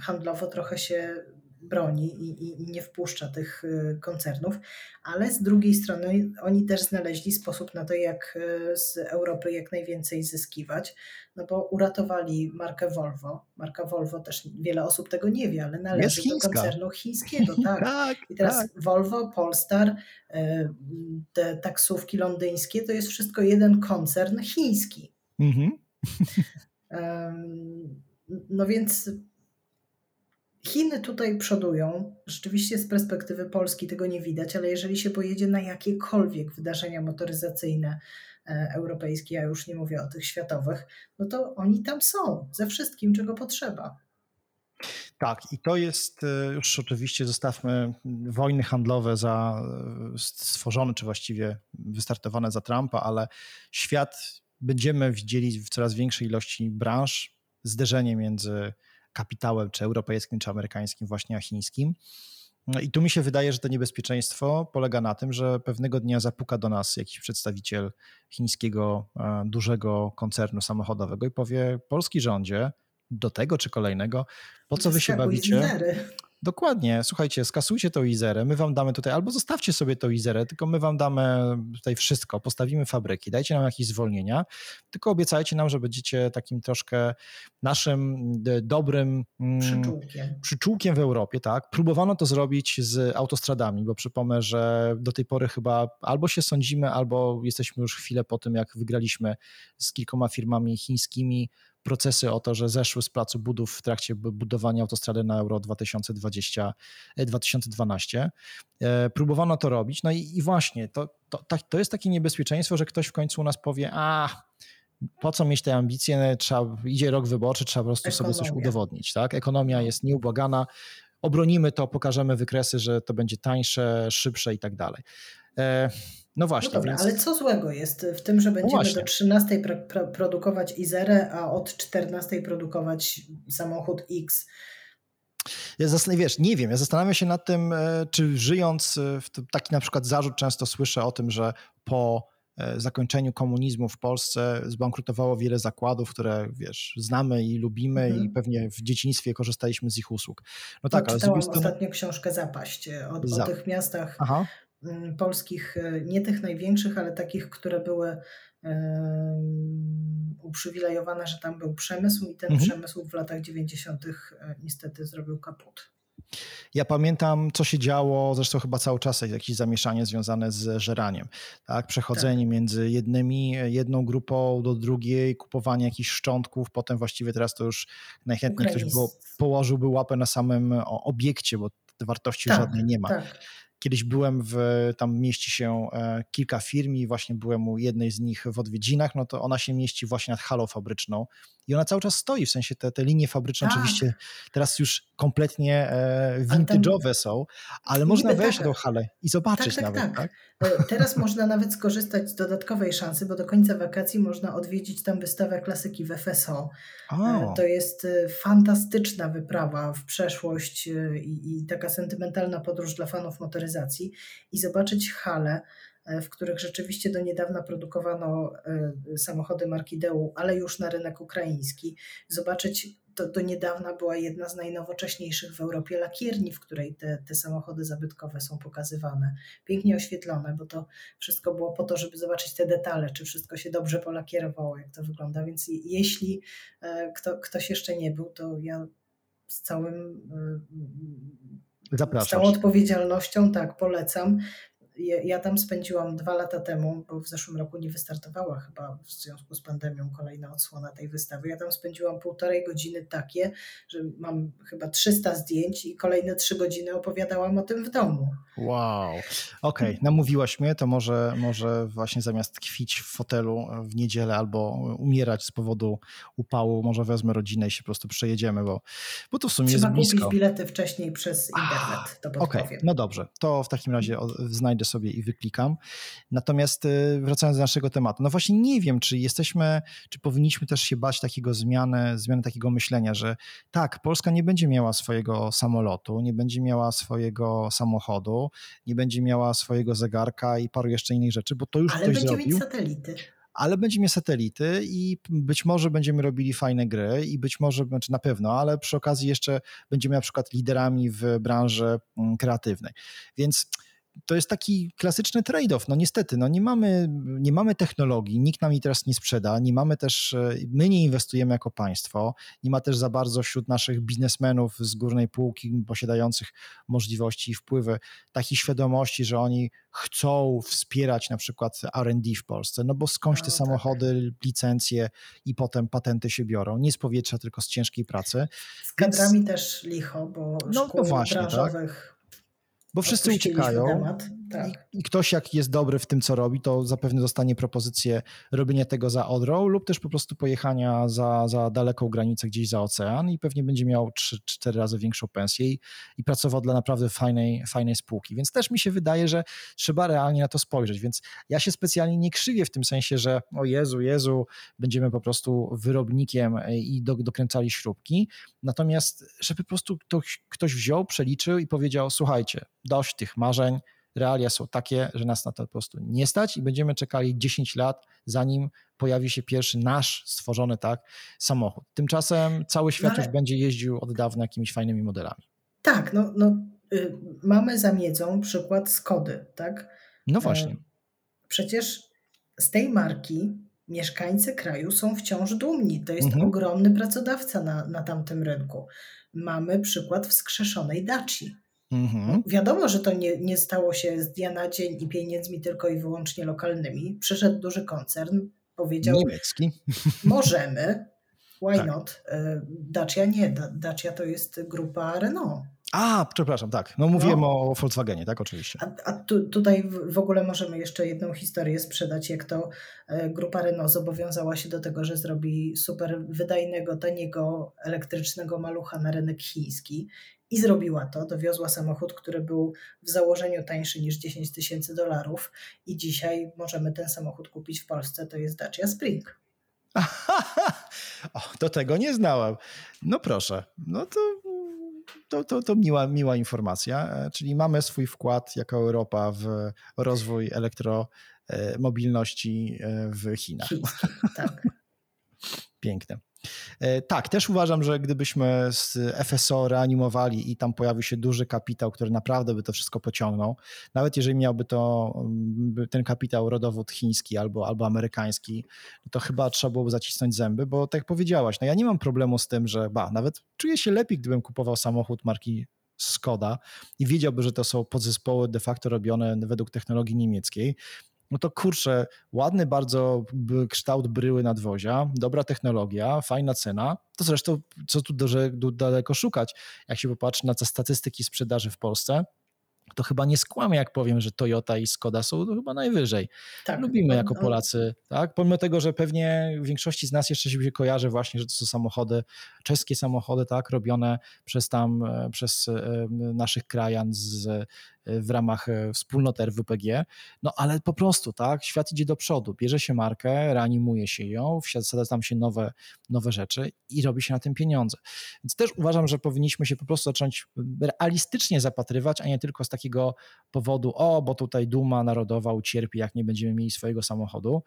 handlowo trochę się broni i, i, nie wpuszcza tych y, koncernów, ale z drugiej strony oni też znaleźli sposób na to, jak y, z Europy jak najwięcej zyskiwać, no bo uratowali markę Volvo. Marka Volvo też wiele osób tego nie wie, ale należy do koncernu chińskiego. Tak. tak I teraz tak. Volvo, Polestar, y, te taksówki londyńskie to jest wszystko jeden koncern chiński. Mhm. No więc Chiny tutaj przodują. Rzeczywiście z perspektywy Polski tego nie widać, ale jeżeli się pojedzie na jakiekolwiek wydarzenia motoryzacyjne e, europejskie, ja już nie mówię o tych światowych, no to oni tam są ze wszystkim, czego potrzeba. Tak, i to jest e, już oczywiście, zostawmy wojny handlowe za e, stworzone, czy właściwie wystartowane za Trumpa, ale świat będziemy widzieli w coraz większej ilości branż zderzenie między kapitałem, czy europejskim, czy amerykańskim, właśnie a chińskim. No i tu mi się wydaje, że to niebezpieczeństwo polega na tym, że pewnego dnia zapuka do nas jakiś przedstawiciel chińskiego e, dużego koncernu samochodowego i powie: Polski rządzie, do tego czy kolejnego, po co wy się bawicie? Dokładnie. Słuchajcie, skasujcie tą Izerę, my wam damy tutaj, albo zostawcie sobie tą Izerę, tylko my wam damy tutaj wszystko, postawimy fabryki, dajcie nam jakieś zwolnienia, tylko obiecajcie nam, że będziecie takim troszkę naszym dobrym mm, przyczółkiem. przyczółkiem w Europie, tak. Próbowano to zrobić z autostradami, bo przypomnę, że do tej pory chyba albo się sądzimy, albo jesteśmy już chwilę po tym, jak wygraliśmy z kilkoma firmami chińskimi procesy o to, że zeszły z placu budów w trakcie budowania autostrady na Euro 2020, 2012. E, e, próbowano to robić, no i, i właśnie, to, to, to jest takie niebezpieczeństwo, że ktoś w końcu u nas powie, a po co mieć te ambicje, trzeba, idzie rok wyborczy, trzeba po prostu Ekonomia. sobie coś udowodnić. Tak? Ekonomia no. jest nieubłagana, obronimy to, pokażemy wykresy, że to będzie tańsze, szybsze i tak dalej. E, no właśnie. No dobra, więc... ale co złego jest w tym, że no będziemy no do 13 pro, pro, produkować Izerę, a od 14 produkować samochód X? Ja wiesz, nie wiem, ja zastanawiam się nad tym, e, czy żyjąc e, w taki na przykład zarzut często słyszę o tym, że po zakończeniu komunizmu w Polsce zbankrutowało wiele zakładów, które wiesz, znamy i lubimy mhm. i pewnie w dzieciństwie korzystaliśmy z ich usług. No tak, ale z drugiej strony... ostatnio książkę Zapaść o, Za... o tych miastach Aha. Mm, polskich, e, nie tych największych, ale takich, które były uprzywilejowane, że tam był przemysł i ten mhm. przemysł w latach 90. E, niestety zrobił kaput. Ja pamiętam, co się działo, zresztą chyba cały czas jest jakieś zamieszanie związane z żeraniem. Tak? Przechodzenie tak. między jednymi, jedną grupą do drugiej, kupowanie jakichś szczątków, potem właściwie teraz to już najchętniej ktoś było, położyłby łapę na samym obiekcie, bo wartości tak, żadnej nie ma. Tak. Kiedyś byłem w, tam mieści się e, kilka firm i właśnie byłem u jednej z nich w odwiedzinach, no to ona się mieści właśnie nad halą fabryczną i ona cały czas stoi, w sensie te, te linie fabryczne tak. oczywiście teraz już kompletnie e, vintage'owe są, ale można wejść tak. do halę i zobaczyć tak, tak nawet. Tak. tak? Teraz można nawet skorzystać z dodatkowej szansy, bo do końca wakacji można odwiedzić tam wystawę klasyki w FSO. O. E, to jest fantastyczna wyprawa w przeszłość i, i taka sentymentalna podróż dla fanów motoryzacji i zobaczyć halę, E, w których rzeczywiście do niedawna produkowano e, samochody marki Deu, ale już na rynek ukraiński. Zobaczyć, to do niedawna była jedna z najnowocześniejszych w Europie lakierni, w której te, te samochody zabytkowe są pokazywane. Pięknie oświetlone, bo to wszystko było po to, żeby zobaczyć te detale, czy wszystko się dobrze polakierowało, jak to wygląda. Więc jeśli e, kto, ktoś jeszcze nie był, to ja z całym Zapraszam. Z całą odpowiedzialnością tak polecam ja tam spędziłam dwa lata temu, bo w zeszłym roku nie wystartowała chyba w związku z pandemią kolejna odsłona tej wystawy. Ja tam spędziłam półtorej godziny takie, że mam chyba 300 zdjęć i kolejne trzy godziny opowiadałam o tym w domu. Wow, okej, okay. namówiłaś mnie, to może, może właśnie zamiast tkwić w fotelu w niedzielę albo umierać z powodu upału, może wezmę rodzinę i się po prostu przejedziemy, bo, bo to w sumie Trzeba jest blisko. kupić bilety wcześniej przez internet, to Okej, okay. no dobrze, to w takim razie znajdę sobie i wyklikam. Natomiast y, wracając do naszego tematu, no właśnie nie wiem, czy jesteśmy, czy powinniśmy też się bać takiego zmiany, zmiany takiego myślenia, że tak, Polska nie będzie miała swojego samolotu, nie będzie miała swojego samochodu, nie będzie miała swojego zegarka i paru jeszcze innych rzeczy, bo to już Ale ktoś będzie zrobił. mieć satelity ale będziemy satelity i być może będziemy robili fajne gry i być może, znaczy na pewno, ale przy okazji jeszcze będziemy na przykład liderami w branży mm, kreatywnej. Więc to jest taki klasyczny trade-off. No niestety, no nie, mamy, nie mamy technologii, nikt nam jej teraz nie sprzeda, nie mamy też, e, my nie inwestujemy jako państwo, nie ma też za bardzo wśród naszych biznesmenów z górnej półki posiadających możliwości i wpływy takiej świadomości, że oni chcą wspierać na przykład R&D w Polsce, no bo skądś te no, samochody, tak. licencje i potem patenty się biorą, nie z powietrza, tylko z ciężkiej pracy. Z kadrami Więc... też licho, bo no, szkół no właśnie, tak. branżowych... Tak? Bo wszyscy uciekają. Temat. Tak. I, ktoś, jak jest dobry w tym, co robi, to zapewne dostanie propozycję robienia tego za Odrą lub też po prostu pojechania za, za daleką granicę gdzieś za ocean i pewnie będzie miał 3-4 razy większą pensję i, i pracował dla naprawdę fajnej, fajnej spółki. Więc też mi się wydaje, że trzeba realnie na to spojrzeć. Więc ja się specjalnie nie krzywię w tym sensie, że o Jezu, Jezu, będziemy po prostu wyrobnikiem i do, dokręcali śrubki. Natomiast, żeby po prostu ktoś, ktoś wziął, przeliczył i powiedział: Słuchajcie, dość tych marzeń realia są takie, że nas na to po prostu nie stać i będziemy czekali 10 lat, zanim pojawi się pierwszy nasz stworzony tak samochód. Tymczasem cały świat no już będzie jeździł od dawna jakimiś fajnymi modelami. Tak, no, no y, mamy za miedzą przykład Skody, tak? No właśnie. Przecież z tej marki mieszkańcy kraju są wciąż dumni. To jest Mhm. ogromny pracodawca na, na tamtym rynku. Mamy przykład wskrzeszonej Daci. Mhm. Wiadomo, że to nie, nie stało się z dnia na dzień i pieniędzmi tylko i wyłącznie lokalnymi. Przyszedł duży koncern, powiedział: Niemiecki. Możemy, why Tak. not? Y, Dacia nie, Da- Dacia to jest grupa Renault. A, przepraszam, tak. No mówiłem o Volkswagenie, tak, oczywiście. A, a tu, tutaj w, w ogóle możemy jeszcze jedną historię sprzedać, jak to e, grupa Renault zobowiązała się do tego, że zrobi super wydajnego, taniego, elektrycznego malucha na rynek chiński i zrobiła to. Dowiozła samochód, który był w założeniu tańszy niż 10 tysięcy dolarów i dzisiaj możemy ten samochód kupić w Polsce. To jest Dacia Spring. o, do tego nie znałem. No proszę, no to, to, to, to miła, miła informacja. E, Czyli mamy swój wkład jako Europa w rozwój elektromobilności e, w Chinach. Chiński, tak. Piękne. E, Tak, też uważam, że gdybyśmy z FSO reanimowali i tam pojawił się duży kapitał, który naprawdę by to wszystko pociągnął, nawet jeżeli miałby to mm, ten kapitał rodowód chiński albo, albo amerykański, no to chyba trzeba byłoby zacisnąć zęby, bo tak jak powiedziałaś, no ja nie mam problemu z tym, że ba, nawet czuję się lepiej, gdybym kupował samochód marki Skoda i wiedziałby, że to są podzespoły de facto robione według technologii niemieckiej, no to kurczę, ładny bardzo kształt bryły nadwozia, dobra technologia, fajna cena. To zresztą, co tu daleko szukać, jak się popatrzy na te statystyki sprzedaży w Polsce, to chyba nie skłamię, jak powiem, że Toyota i Skoda są chyba najwyżej. tak. Lubimy jako Polacy, tak? Pomimo tego, że pewnie większości z nas jeszcze się kojarzy właśnie, że to są samochody, czeskie samochody, tak, robione przez tam, e, przez e, naszych krajan z, e, w ramach wspólnoty RWPG, no ale po prostu, tak, świat idzie do przodu, bierze się markę, reanimuje się ją, wsadza tam się nowe, nowe rzeczy i robi się na tym pieniądze. Więc też uważam, że powinniśmy się po prostu zacząć realistycznie zapatrywać, a nie tylko z takiego powodu, o, bo tutaj duma narodowa ucierpi, jak nie będziemy mieli swojego samochodu.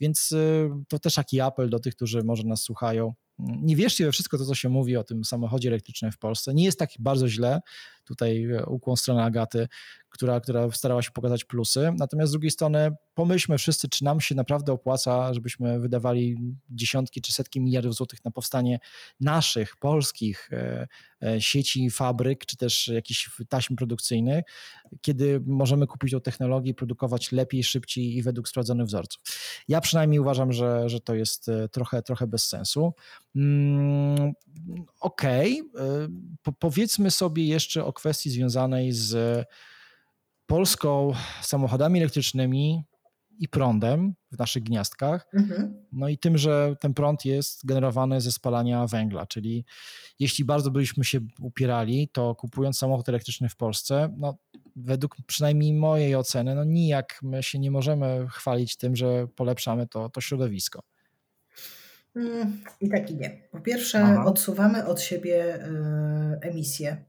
Więc y, to też taki apel do tych, którzy może nas słuchają. Nie wierzcie we wszystko to, co się mówi o tym samochodzie elektrycznym w Polsce. Nie jest tak bardzo źle. Tutaj e, ukłon strony Agaty, która, która starała się pokazać plusy. Natomiast z drugiej strony pomyślmy wszyscy, czy nam się naprawdę opłaca, żebyśmy wydawali dziesiątki czy setki miliardów złotych na powstanie naszych, polskich e, e, sieci, fabryk, czy też jakichś taśm produkcyjnych, kiedy możemy kupić tą technologię produkować lepiej, szybciej i według sprawdzonych wzorców. Ja przynajmniej uważam, że, że to jest trochę, trochę bez sensu. Mm, Okej, okay. po, powiedzmy sobie jeszcze o kwestii związanej z Polską samochodami elektrycznymi i prądem w naszych gniazdkach. Mhm. No i tym, że ten prąd jest generowany ze spalania węgla, czyli jeśli bardzo byśmy się upierali, to kupując samochód elektryczny w Polsce, no według przynajmniej mojej oceny, no nijak my się nie możemy chwalić tym, że polepszamy to, to środowisko. Mm, I tak i nie. Po pierwsze, Aha. odsuwamy od siebie y, emisję.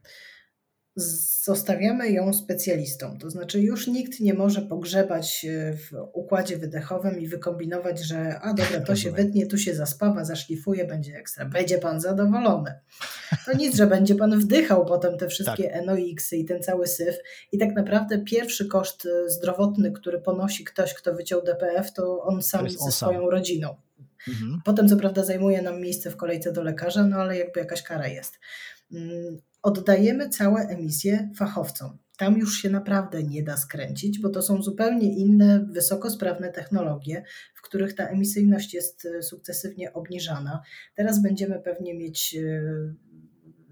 Zostawiamy ją specjalistom. To znaczy, już nikt nie może pogrzebać y, w układzie wydechowym i wykombinować, że a dobra, to się wytnie, tu się zaspawa, zaszlifuje, będzie ekstra. Będzie pan zadowolony. To nic, że będzie pan wdychał potem te wszystkie NOx-y i ten cały syf. I tak naprawdę pierwszy koszt y, zdrowotny, który ponosi ktoś, kto wyciął DPF, to on sam on ze sam. swoją rodziną. Mhm. Potem, co prawda, zajmuje nam miejsce w kolejce do lekarza, no ale jakby jakaś kara jest. Mm, Oddajemy całe emisje fachowcom. Tam już się naprawdę nie da skręcić, bo to są zupełnie inne, wysokosprawne technologie, w których ta emisyjność jest e, sukcesywnie obniżana. Teraz będziemy pewnie mieć e,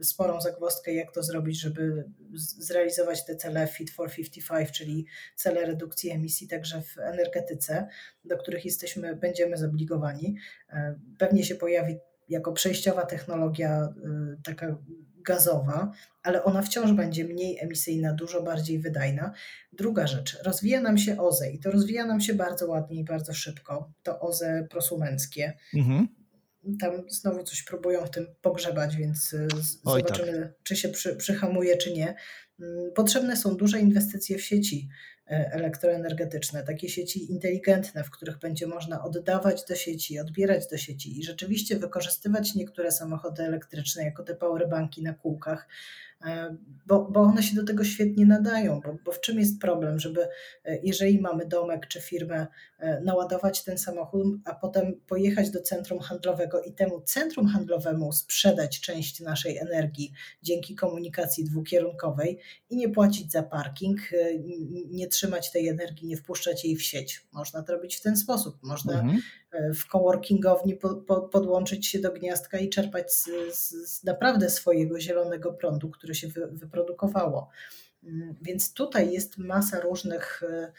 sporą zagwozdkę, jak to zrobić, żeby zrealizować te cele Fit for 55, czyli cele redukcji emisji także w energetyce, do których jesteśmy, będziemy zobligowani. E, Pewnie się pojawi jako przejściowa technologia y, taka gazowa, ale ona wciąż będzie mniej emisyjna, dużo bardziej wydajna. Druga rzecz, rozwija nam się OZE i to rozwija nam się bardzo ładnie i bardzo szybko. To OZE prosumenckie. Mhm. Tam znowu coś próbują w tym pogrzebać, więc y, Oj, zobaczymy, czy się przy, przyhamuje, czy nie. Mm, Potrzebne są duże inwestycje w sieci e, elektroenergetyczne, takie sieci inteligentne, w których będzie można oddawać do sieci, odbierać do sieci i rzeczywiście wykorzystywać niektóre samochody elektryczne jako te powerbanki na kółkach, bo, bo one się do tego świetnie nadają. Bo, bo w czym jest problem, żeby e, jeżeli mamy domek czy firmę, e, naładować ten samochód, a potem pojechać do centrum handlowego i temu centrum handlowemu sprzedać część naszej energii dzięki komunikacji dwukierunkowej i nie płacić za parking, nie trzymać tej energii, nie wpuszczać jej w sieć. Można to robić w ten sposób. Można mhm. W coworkingowni po, po, podłączyć się do gniazdka i czerpać z, z naprawdę swojego zielonego prądu, który się wy, wyprodukowało. Mm, więc tutaj jest masa różnych y,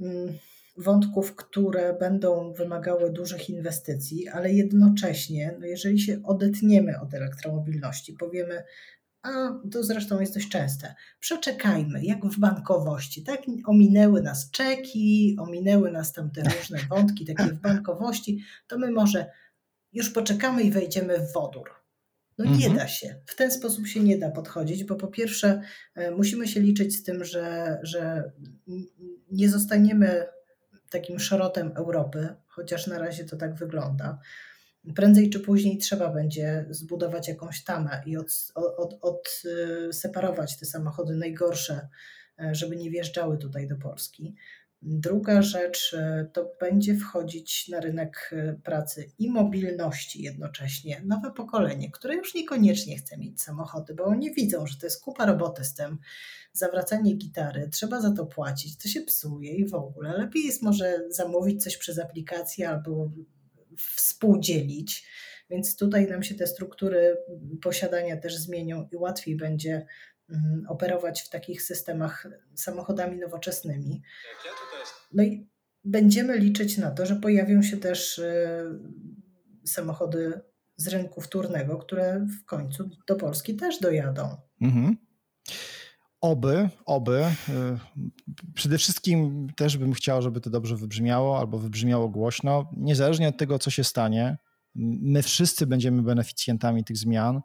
mm, wątków, które będą wymagały dużych inwestycji, ale jednocześnie, no jeżeli się odetniemy od elektromobilności, powiemy, a to zresztą jest dość częste, przeczekajmy, jak w bankowości, tak? Ominęły nas czeki, ominęły nas tam te różne wątki takie w bankowości, to my może już poczekamy i wejdziemy w wodór. No nie mhm. da się. W ten sposób się nie da podchodzić, bo po pierwsze e, musimy się liczyć z tym, że, że nie zostaniemy takim szrotem Europy, chociaż na razie to tak wygląda. Prędzej czy później trzeba będzie zbudować jakąś tamę i odseparować od, od, te samochody najgorsze, e, żeby nie wjeżdżały tutaj do Polski. Druga rzecz e, to będzie wchodzić na rynek pracy i mobilności jednocześnie nowe pokolenie, które już niekoniecznie chce mieć samochody, bo oni widzą, że to jest kupa roboty z tym, zawracanie gitary, trzeba za to płacić, to się psuje i w ogóle. Lepiej jest może zamówić coś przez aplikację albo współdzielić. Więc tutaj nam się te struktury posiadania też zmienią i łatwiej będzie mm, operować w takich systemach samochodami nowoczesnymi. No i będziemy liczyć na to, że pojawią się też y, samochody z rynku wtórnego, które w końcu do Polski też dojadą. Mhm. Oby, oby. Y, przede wszystkim też bym chciał, żeby to dobrze wybrzmiało albo wybrzmiało głośno. Niezależnie od tego, co się stanie, my wszyscy będziemy beneficjentami tych zmian.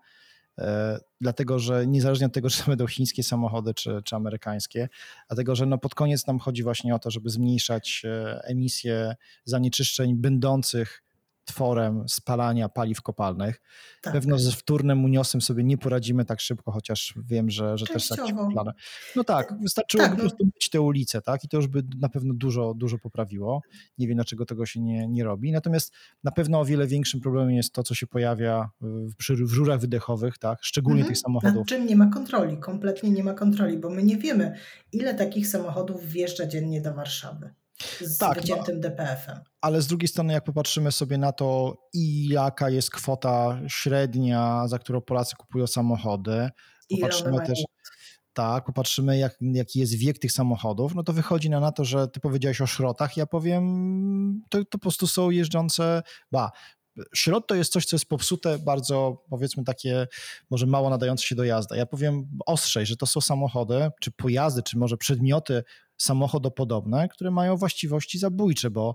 E, dlatego że niezależnie od tego, czy to będą chińskie samochody, czy, czy amerykańskie, dlatego że no pod koniec nam chodzi właśnie o to, żeby zmniejszać e, emisję zanieczyszczeń będących tworem spalania paliw kopalnych. Tak. Pewno z wtórnym uniosem sobie nie poradzimy tak szybko, chociaż wiem, że, że też takie plany. No tak, wystarczyło tak, po no. prostu mieć te ulice, tak? I to już by na pewno dużo, dużo poprawiło. Nie wiem, dlaczego tego się nie, nie robi. Natomiast na pewno o wiele większym problemem jest to, co się pojawia w, przy, w rurach wydechowych, tak? Szczególnie mhm. tych samochodów. Nad czym nie ma kontroli, kompletnie nie ma kontroli, bo my nie wiemy, ile takich samochodów wjeżdża dziennie do Warszawy z tak, wyciętym no, DPF-em. Ale z drugiej strony, jak popatrzymy sobie na to, i jaka jest kwota średnia, za którą Polacy kupują samochody, popatrzymy też. Tak, popatrzymy, jak, jaki jest wiek tych samochodów, no to wychodzi na, na to, że ty powiedziałeś o szrotach, ja powiem, to, to po prostu są jeżdżące, ba, Środ to jest coś, co jest popsute, bardzo powiedzmy takie, może mało nadające się do jazdy. Ja powiem ostrzej, że to są samochody, czy pojazdy, czy może przedmioty samochodopodobne, które mają właściwości zabójcze, bo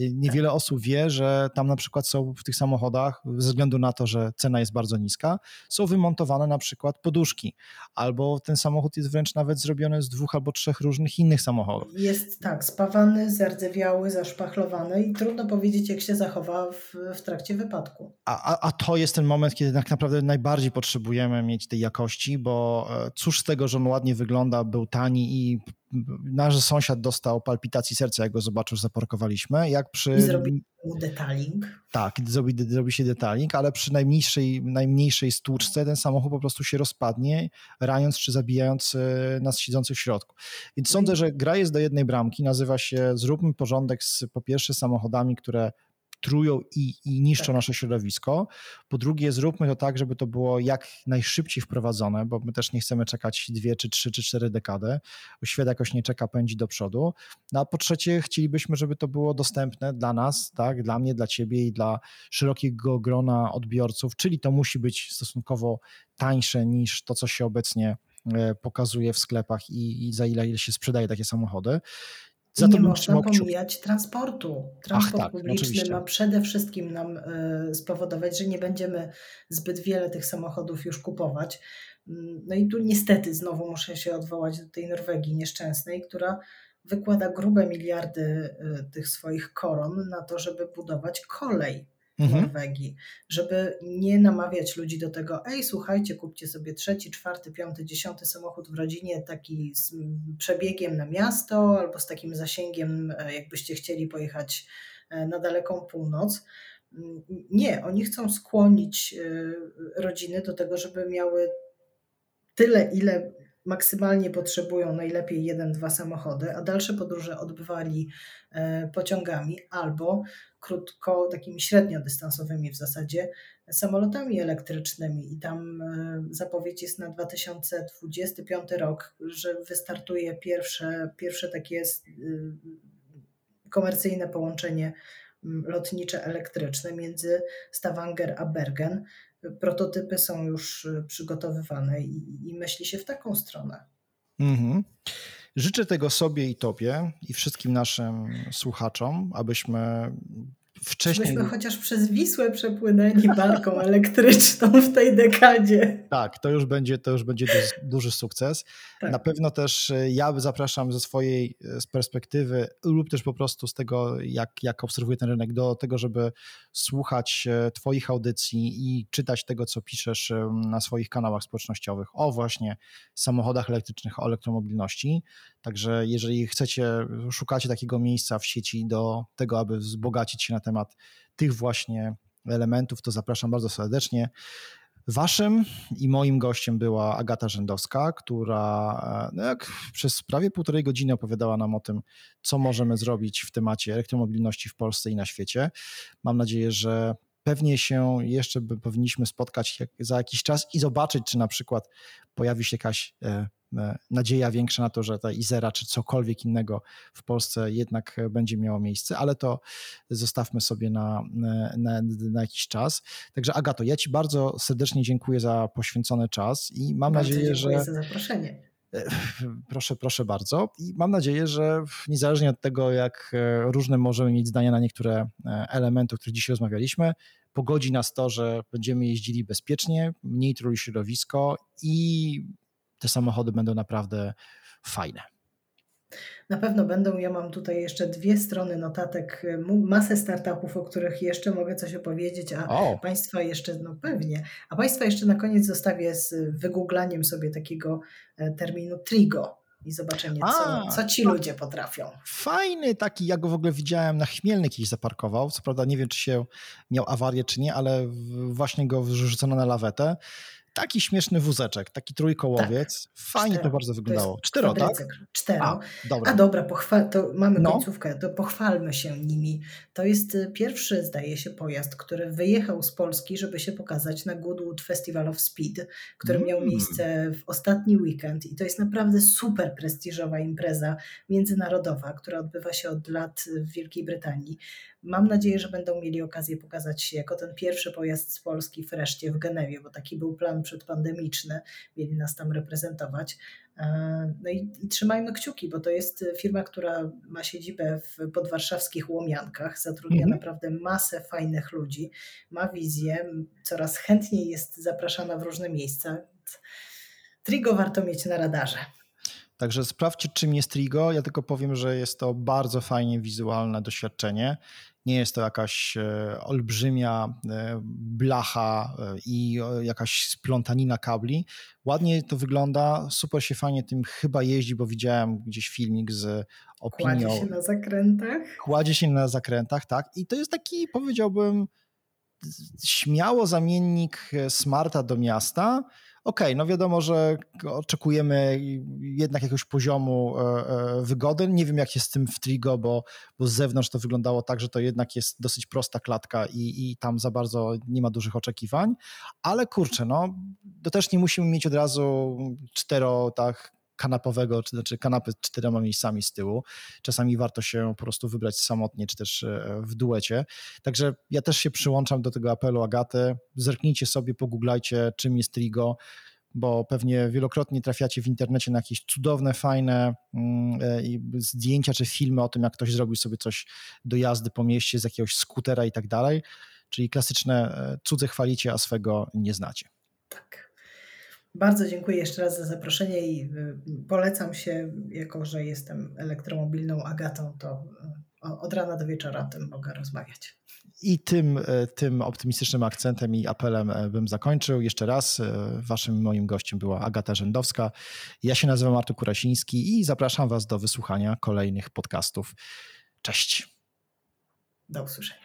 y, niewiele tak. osób wie, że tam na przykład są w tych samochodach, ze względu na to, że cena jest bardzo niska, są wymontowane na przykład poduszki, albo ten samochód jest wręcz nawet zrobiony z dwóch albo trzech różnych innych samochodów. Jest tak, spawany, zardzewiały, zaszpachlowany i trudno powiedzieć, jak się zachowa w, w trakcie wypadku. A, a, a to jest ten moment, kiedy tak naprawdę najbardziej potrzebujemy mieć tej jakości, bo e, cóż z tego, że on ładnie wygląda, był tani i nasz sąsiad dostał palpitacji serca, jak go zobaczył, zaparkowaliśmy. Jak przy... I zrobi mu detaling. Tak, zrobi, zrobi się detaling, ale przy najmniejszej, najmniejszej stłuczce ten samochód po prostu się rozpadnie, raniąc czy zabijając e, nas siedzących w środku. Więc sądzę, że gra jest do jednej bramki, nazywa się Zróbmy porządek z po pierwsze samochodami, które trują i, i niszczą tak. nasze środowisko. Po drugie, zróbmy to tak, żeby to było jak najszybciej wprowadzone, bo my też nie chcemy czekać dwie, czy trzy, czy cztery dekady. Świat jakoś nie czeka, pędzi do przodu. No a po trzecie, chcielibyśmy, żeby to było dostępne dla nas, tak, dla mnie, dla ciebie i dla szerokiego grona odbiorców, czyli to musi być stosunkowo tańsze niż to, co się obecnie e, pokazuje w sklepach i, i za ile, ile się sprzedaje takie samochody. Za nie można pomijać transportu. Transport Ach, tak, publiczny oczywiście. ma przede wszystkim nam e, spowodować, że nie będziemy zbyt wiele tych samochodów już kupować. Mm, no i tu niestety znowu muszę się odwołać do tej Norwegii nieszczęsnej, która wykłada grube miliardy e, tych swoich koron na to, żeby budować kolej. Mhm. Norwegii, żeby nie namawiać ludzi do tego, ej, słuchajcie, kupcie sobie trzeci, czwarty, piąty, dziesiąty samochód w rodzinie, taki z przebiegiem na miasto albo z takim zasięgiem, e, jakbyście chcieli pojechać e, na daleką północ. Mm, nie, oni chcą skłonić e, rodziny do tego, żeby miały tyle, ile maksymalnie potrzebują najlepiej jeden, dwa samochody, a dalsze podróże odbywali pociągami albo krótko, takimi średniodystansowymi w zasadzie, samolotami elektrycznymi. I tam e, zapowiedź jest na 2025 rok, że wystartuje pierwsze, pierwsze takie e, komercyjne połączenie lotnicze elektryczne między Stavanger a Bergen prototypy są już y, przygotowywane i, i myśli się w taką stronę. Mhm. Życzę tego sobie i tobie i wszystkim naszym słuchaczom, abyśmy wcześniej... Żebyśmy chociaż przez Wisłę przepłynęli barką elektryczną w tej dekadzie. Tak, to już będzie, to już będzie duży, duży sukces. Tak. Na pewno też e, ja zapraszam ze swojej e, z perspektywy lub też po prostu z tego, jak, jak obserwuję ten rynek, do tego, żeby słuchać e, Twoich audycji i czytać tego, co piszesz na swoich kanałach społecznościowych o właśnie samochodach elektrycznych, o elektromobilności. Także jeżeli chcecie, szukacie takiego miejsca w sieci do tego, aby wzbogacić się na temat tych właśnie elementów, to zapraszam bardzo serdecznie. Waszym i moim gościem była Agata Rzędowska, która no jak przez prawie półtorej godziny opowiadała nam o tym, co możemy zrobić w temacie elektromobilności w Polsce i na świecie. Mam nadzieję, że pewnie się jeszcze powinniśmy spotkać za jakiś czas i zobaczyć, czy na przykład pojawi się jakaś e, E, nadzieja większa na to, że ta Izera czy cokolwiek innego w Polsce jednak będzie miało miejsce, ale to zostawmy sobie na, na, na jakiś czas. Także Agato, ja Ci bardzo serdecznie dziękuję za poświęcony czas i mam bardzo nadzieję, że... za zaproszenie. E, proszę, proszę bardzo. I mam nadzieję, że niezależnie od tego, jak e, różne możemy mieć zdania na niektóre elementy, o których dzisiaj rozmawialiśmy, pogodzi nas to, że będziemy jeździli bezpiecznie, mniej truli środowisko i te samochody będą naprawdę fajne. Na pewno będą. Ja mam tutaj jeszcze dwie strony notatek, masę startupów, o których jeszcze mogę coś opowiedzieć, a o. Państwa jeszcze, no pewnie, a Państwa jeszcze na koniec zostawię z wygooglaniem sobie takiego e, terminu Trigo i zobaczenie, co, co ci ludzie potrafią. Fajny taki, ja go w ogóle widziałem na Chmielny kiedyś zaparkował. Co prawda nie wiem, czy się miał awarię, czy nie, ale właśnie go wrzucono na lawetę taki śmieszny wózeczek, taki trójkołowiec. Tak. Fajnie Cztero. to bardzo wyglądało. Cztero, tak? Cztero. A, dobra, A, dobra pochwal, to mamy no. końcówkę, to pochwalmy się nimi. To jest y, pierwszy, zdaje się, pojazd, który wyjechał z Polski, żeby się pokazać na Goodwood Festival of Speed, który mm. miał miejsce w ostatni weekend i to jest naprawdę super prestiżowa impreza międzynarodowa, która odbywa się od lat w Wielkiej Brytanii. Mam nadzieję, że będą mieli okazję pokazać się jako ten pierwszy pojazd z Polski wreszcie w Genewie, bo taki był plan przedpandemiczny, mieli nas tam reprezentować. E, no i, i, trzymajmy kciuki, bo to jest firma, która ma siedzibę w podwarszawskich Łomiankach, zatrudnia mhm. naprawdę masę fajnych ludzi, ma wizję, coraz chętniej jest zapraszana w różne miejsca. Trigo warto mieć na radarze. Także sprawdźcie, czym jest Trigo. Ja tylko powiem, że jest to bardzo fajnie wizualne doświadczenie. Nie jest to jakaś e, olbrzymia e, blacha e, i jakaś splątanina kabli. Ładnie to wygląda, super się fajnie tym chyba jeździ, bo widziałem gdzieś filmik z opinią. Kładzie się na zakrętach. Kładzie się na zakrętach, tak. I to jest taki, powiedziałbym, śmiało zamiennik smarta do miasta, okej, okay, no wiadomo, że oczekujemy jednak jakiegoś poziomu e, e, wygody. Nie wiem, jak jest z tym w Trigo, bo, bo z zewnątrz to wyglądało tak, że to jednak jest dosyć prosta klatka i, i tam za bardzo nie ma dużych oczekiwań, ale kurczę, no to też nie musimy mieć od razu cztero tak kanapowego, czy znaczy kanapy z czterema miejscami z tyłu. Czasami warto się po prostu wybrać samotnie, czy też e, w duecie. Także ja też się przyłączam do tego apelu Agaty. Zerknijcie sobie, pogooglajcie, czym jest Trigo, bo pewnie wielokrotnie trafiacie w internecie na jakieś cudowne, fajne mm, e, zdjęcia czy filmy o tym, jak ktoś zrobił sobie coś do jazdy po mieście z jakiegoś skutera i tak dalej. Czyli klasyczne e, cudze chwalicie, a swego nie znacie. Tak. Bardzo dziękuję jeszcze raz za zaproszenie i y, polecam się, jako że jestem elektromobilną Agatą, to y, od rana do wieczora o tym mogę rozmawiać. I tym, tym optymistycznym akcentem i apelem bym zakończył. Jeszcze raz, waszym moim gościem była Agata Rzędowska. Ja się nazywam Artur Kurasiński i zapraszam was do wysłuchania kolejnych podcastów. Cześć. Do usłyszenia.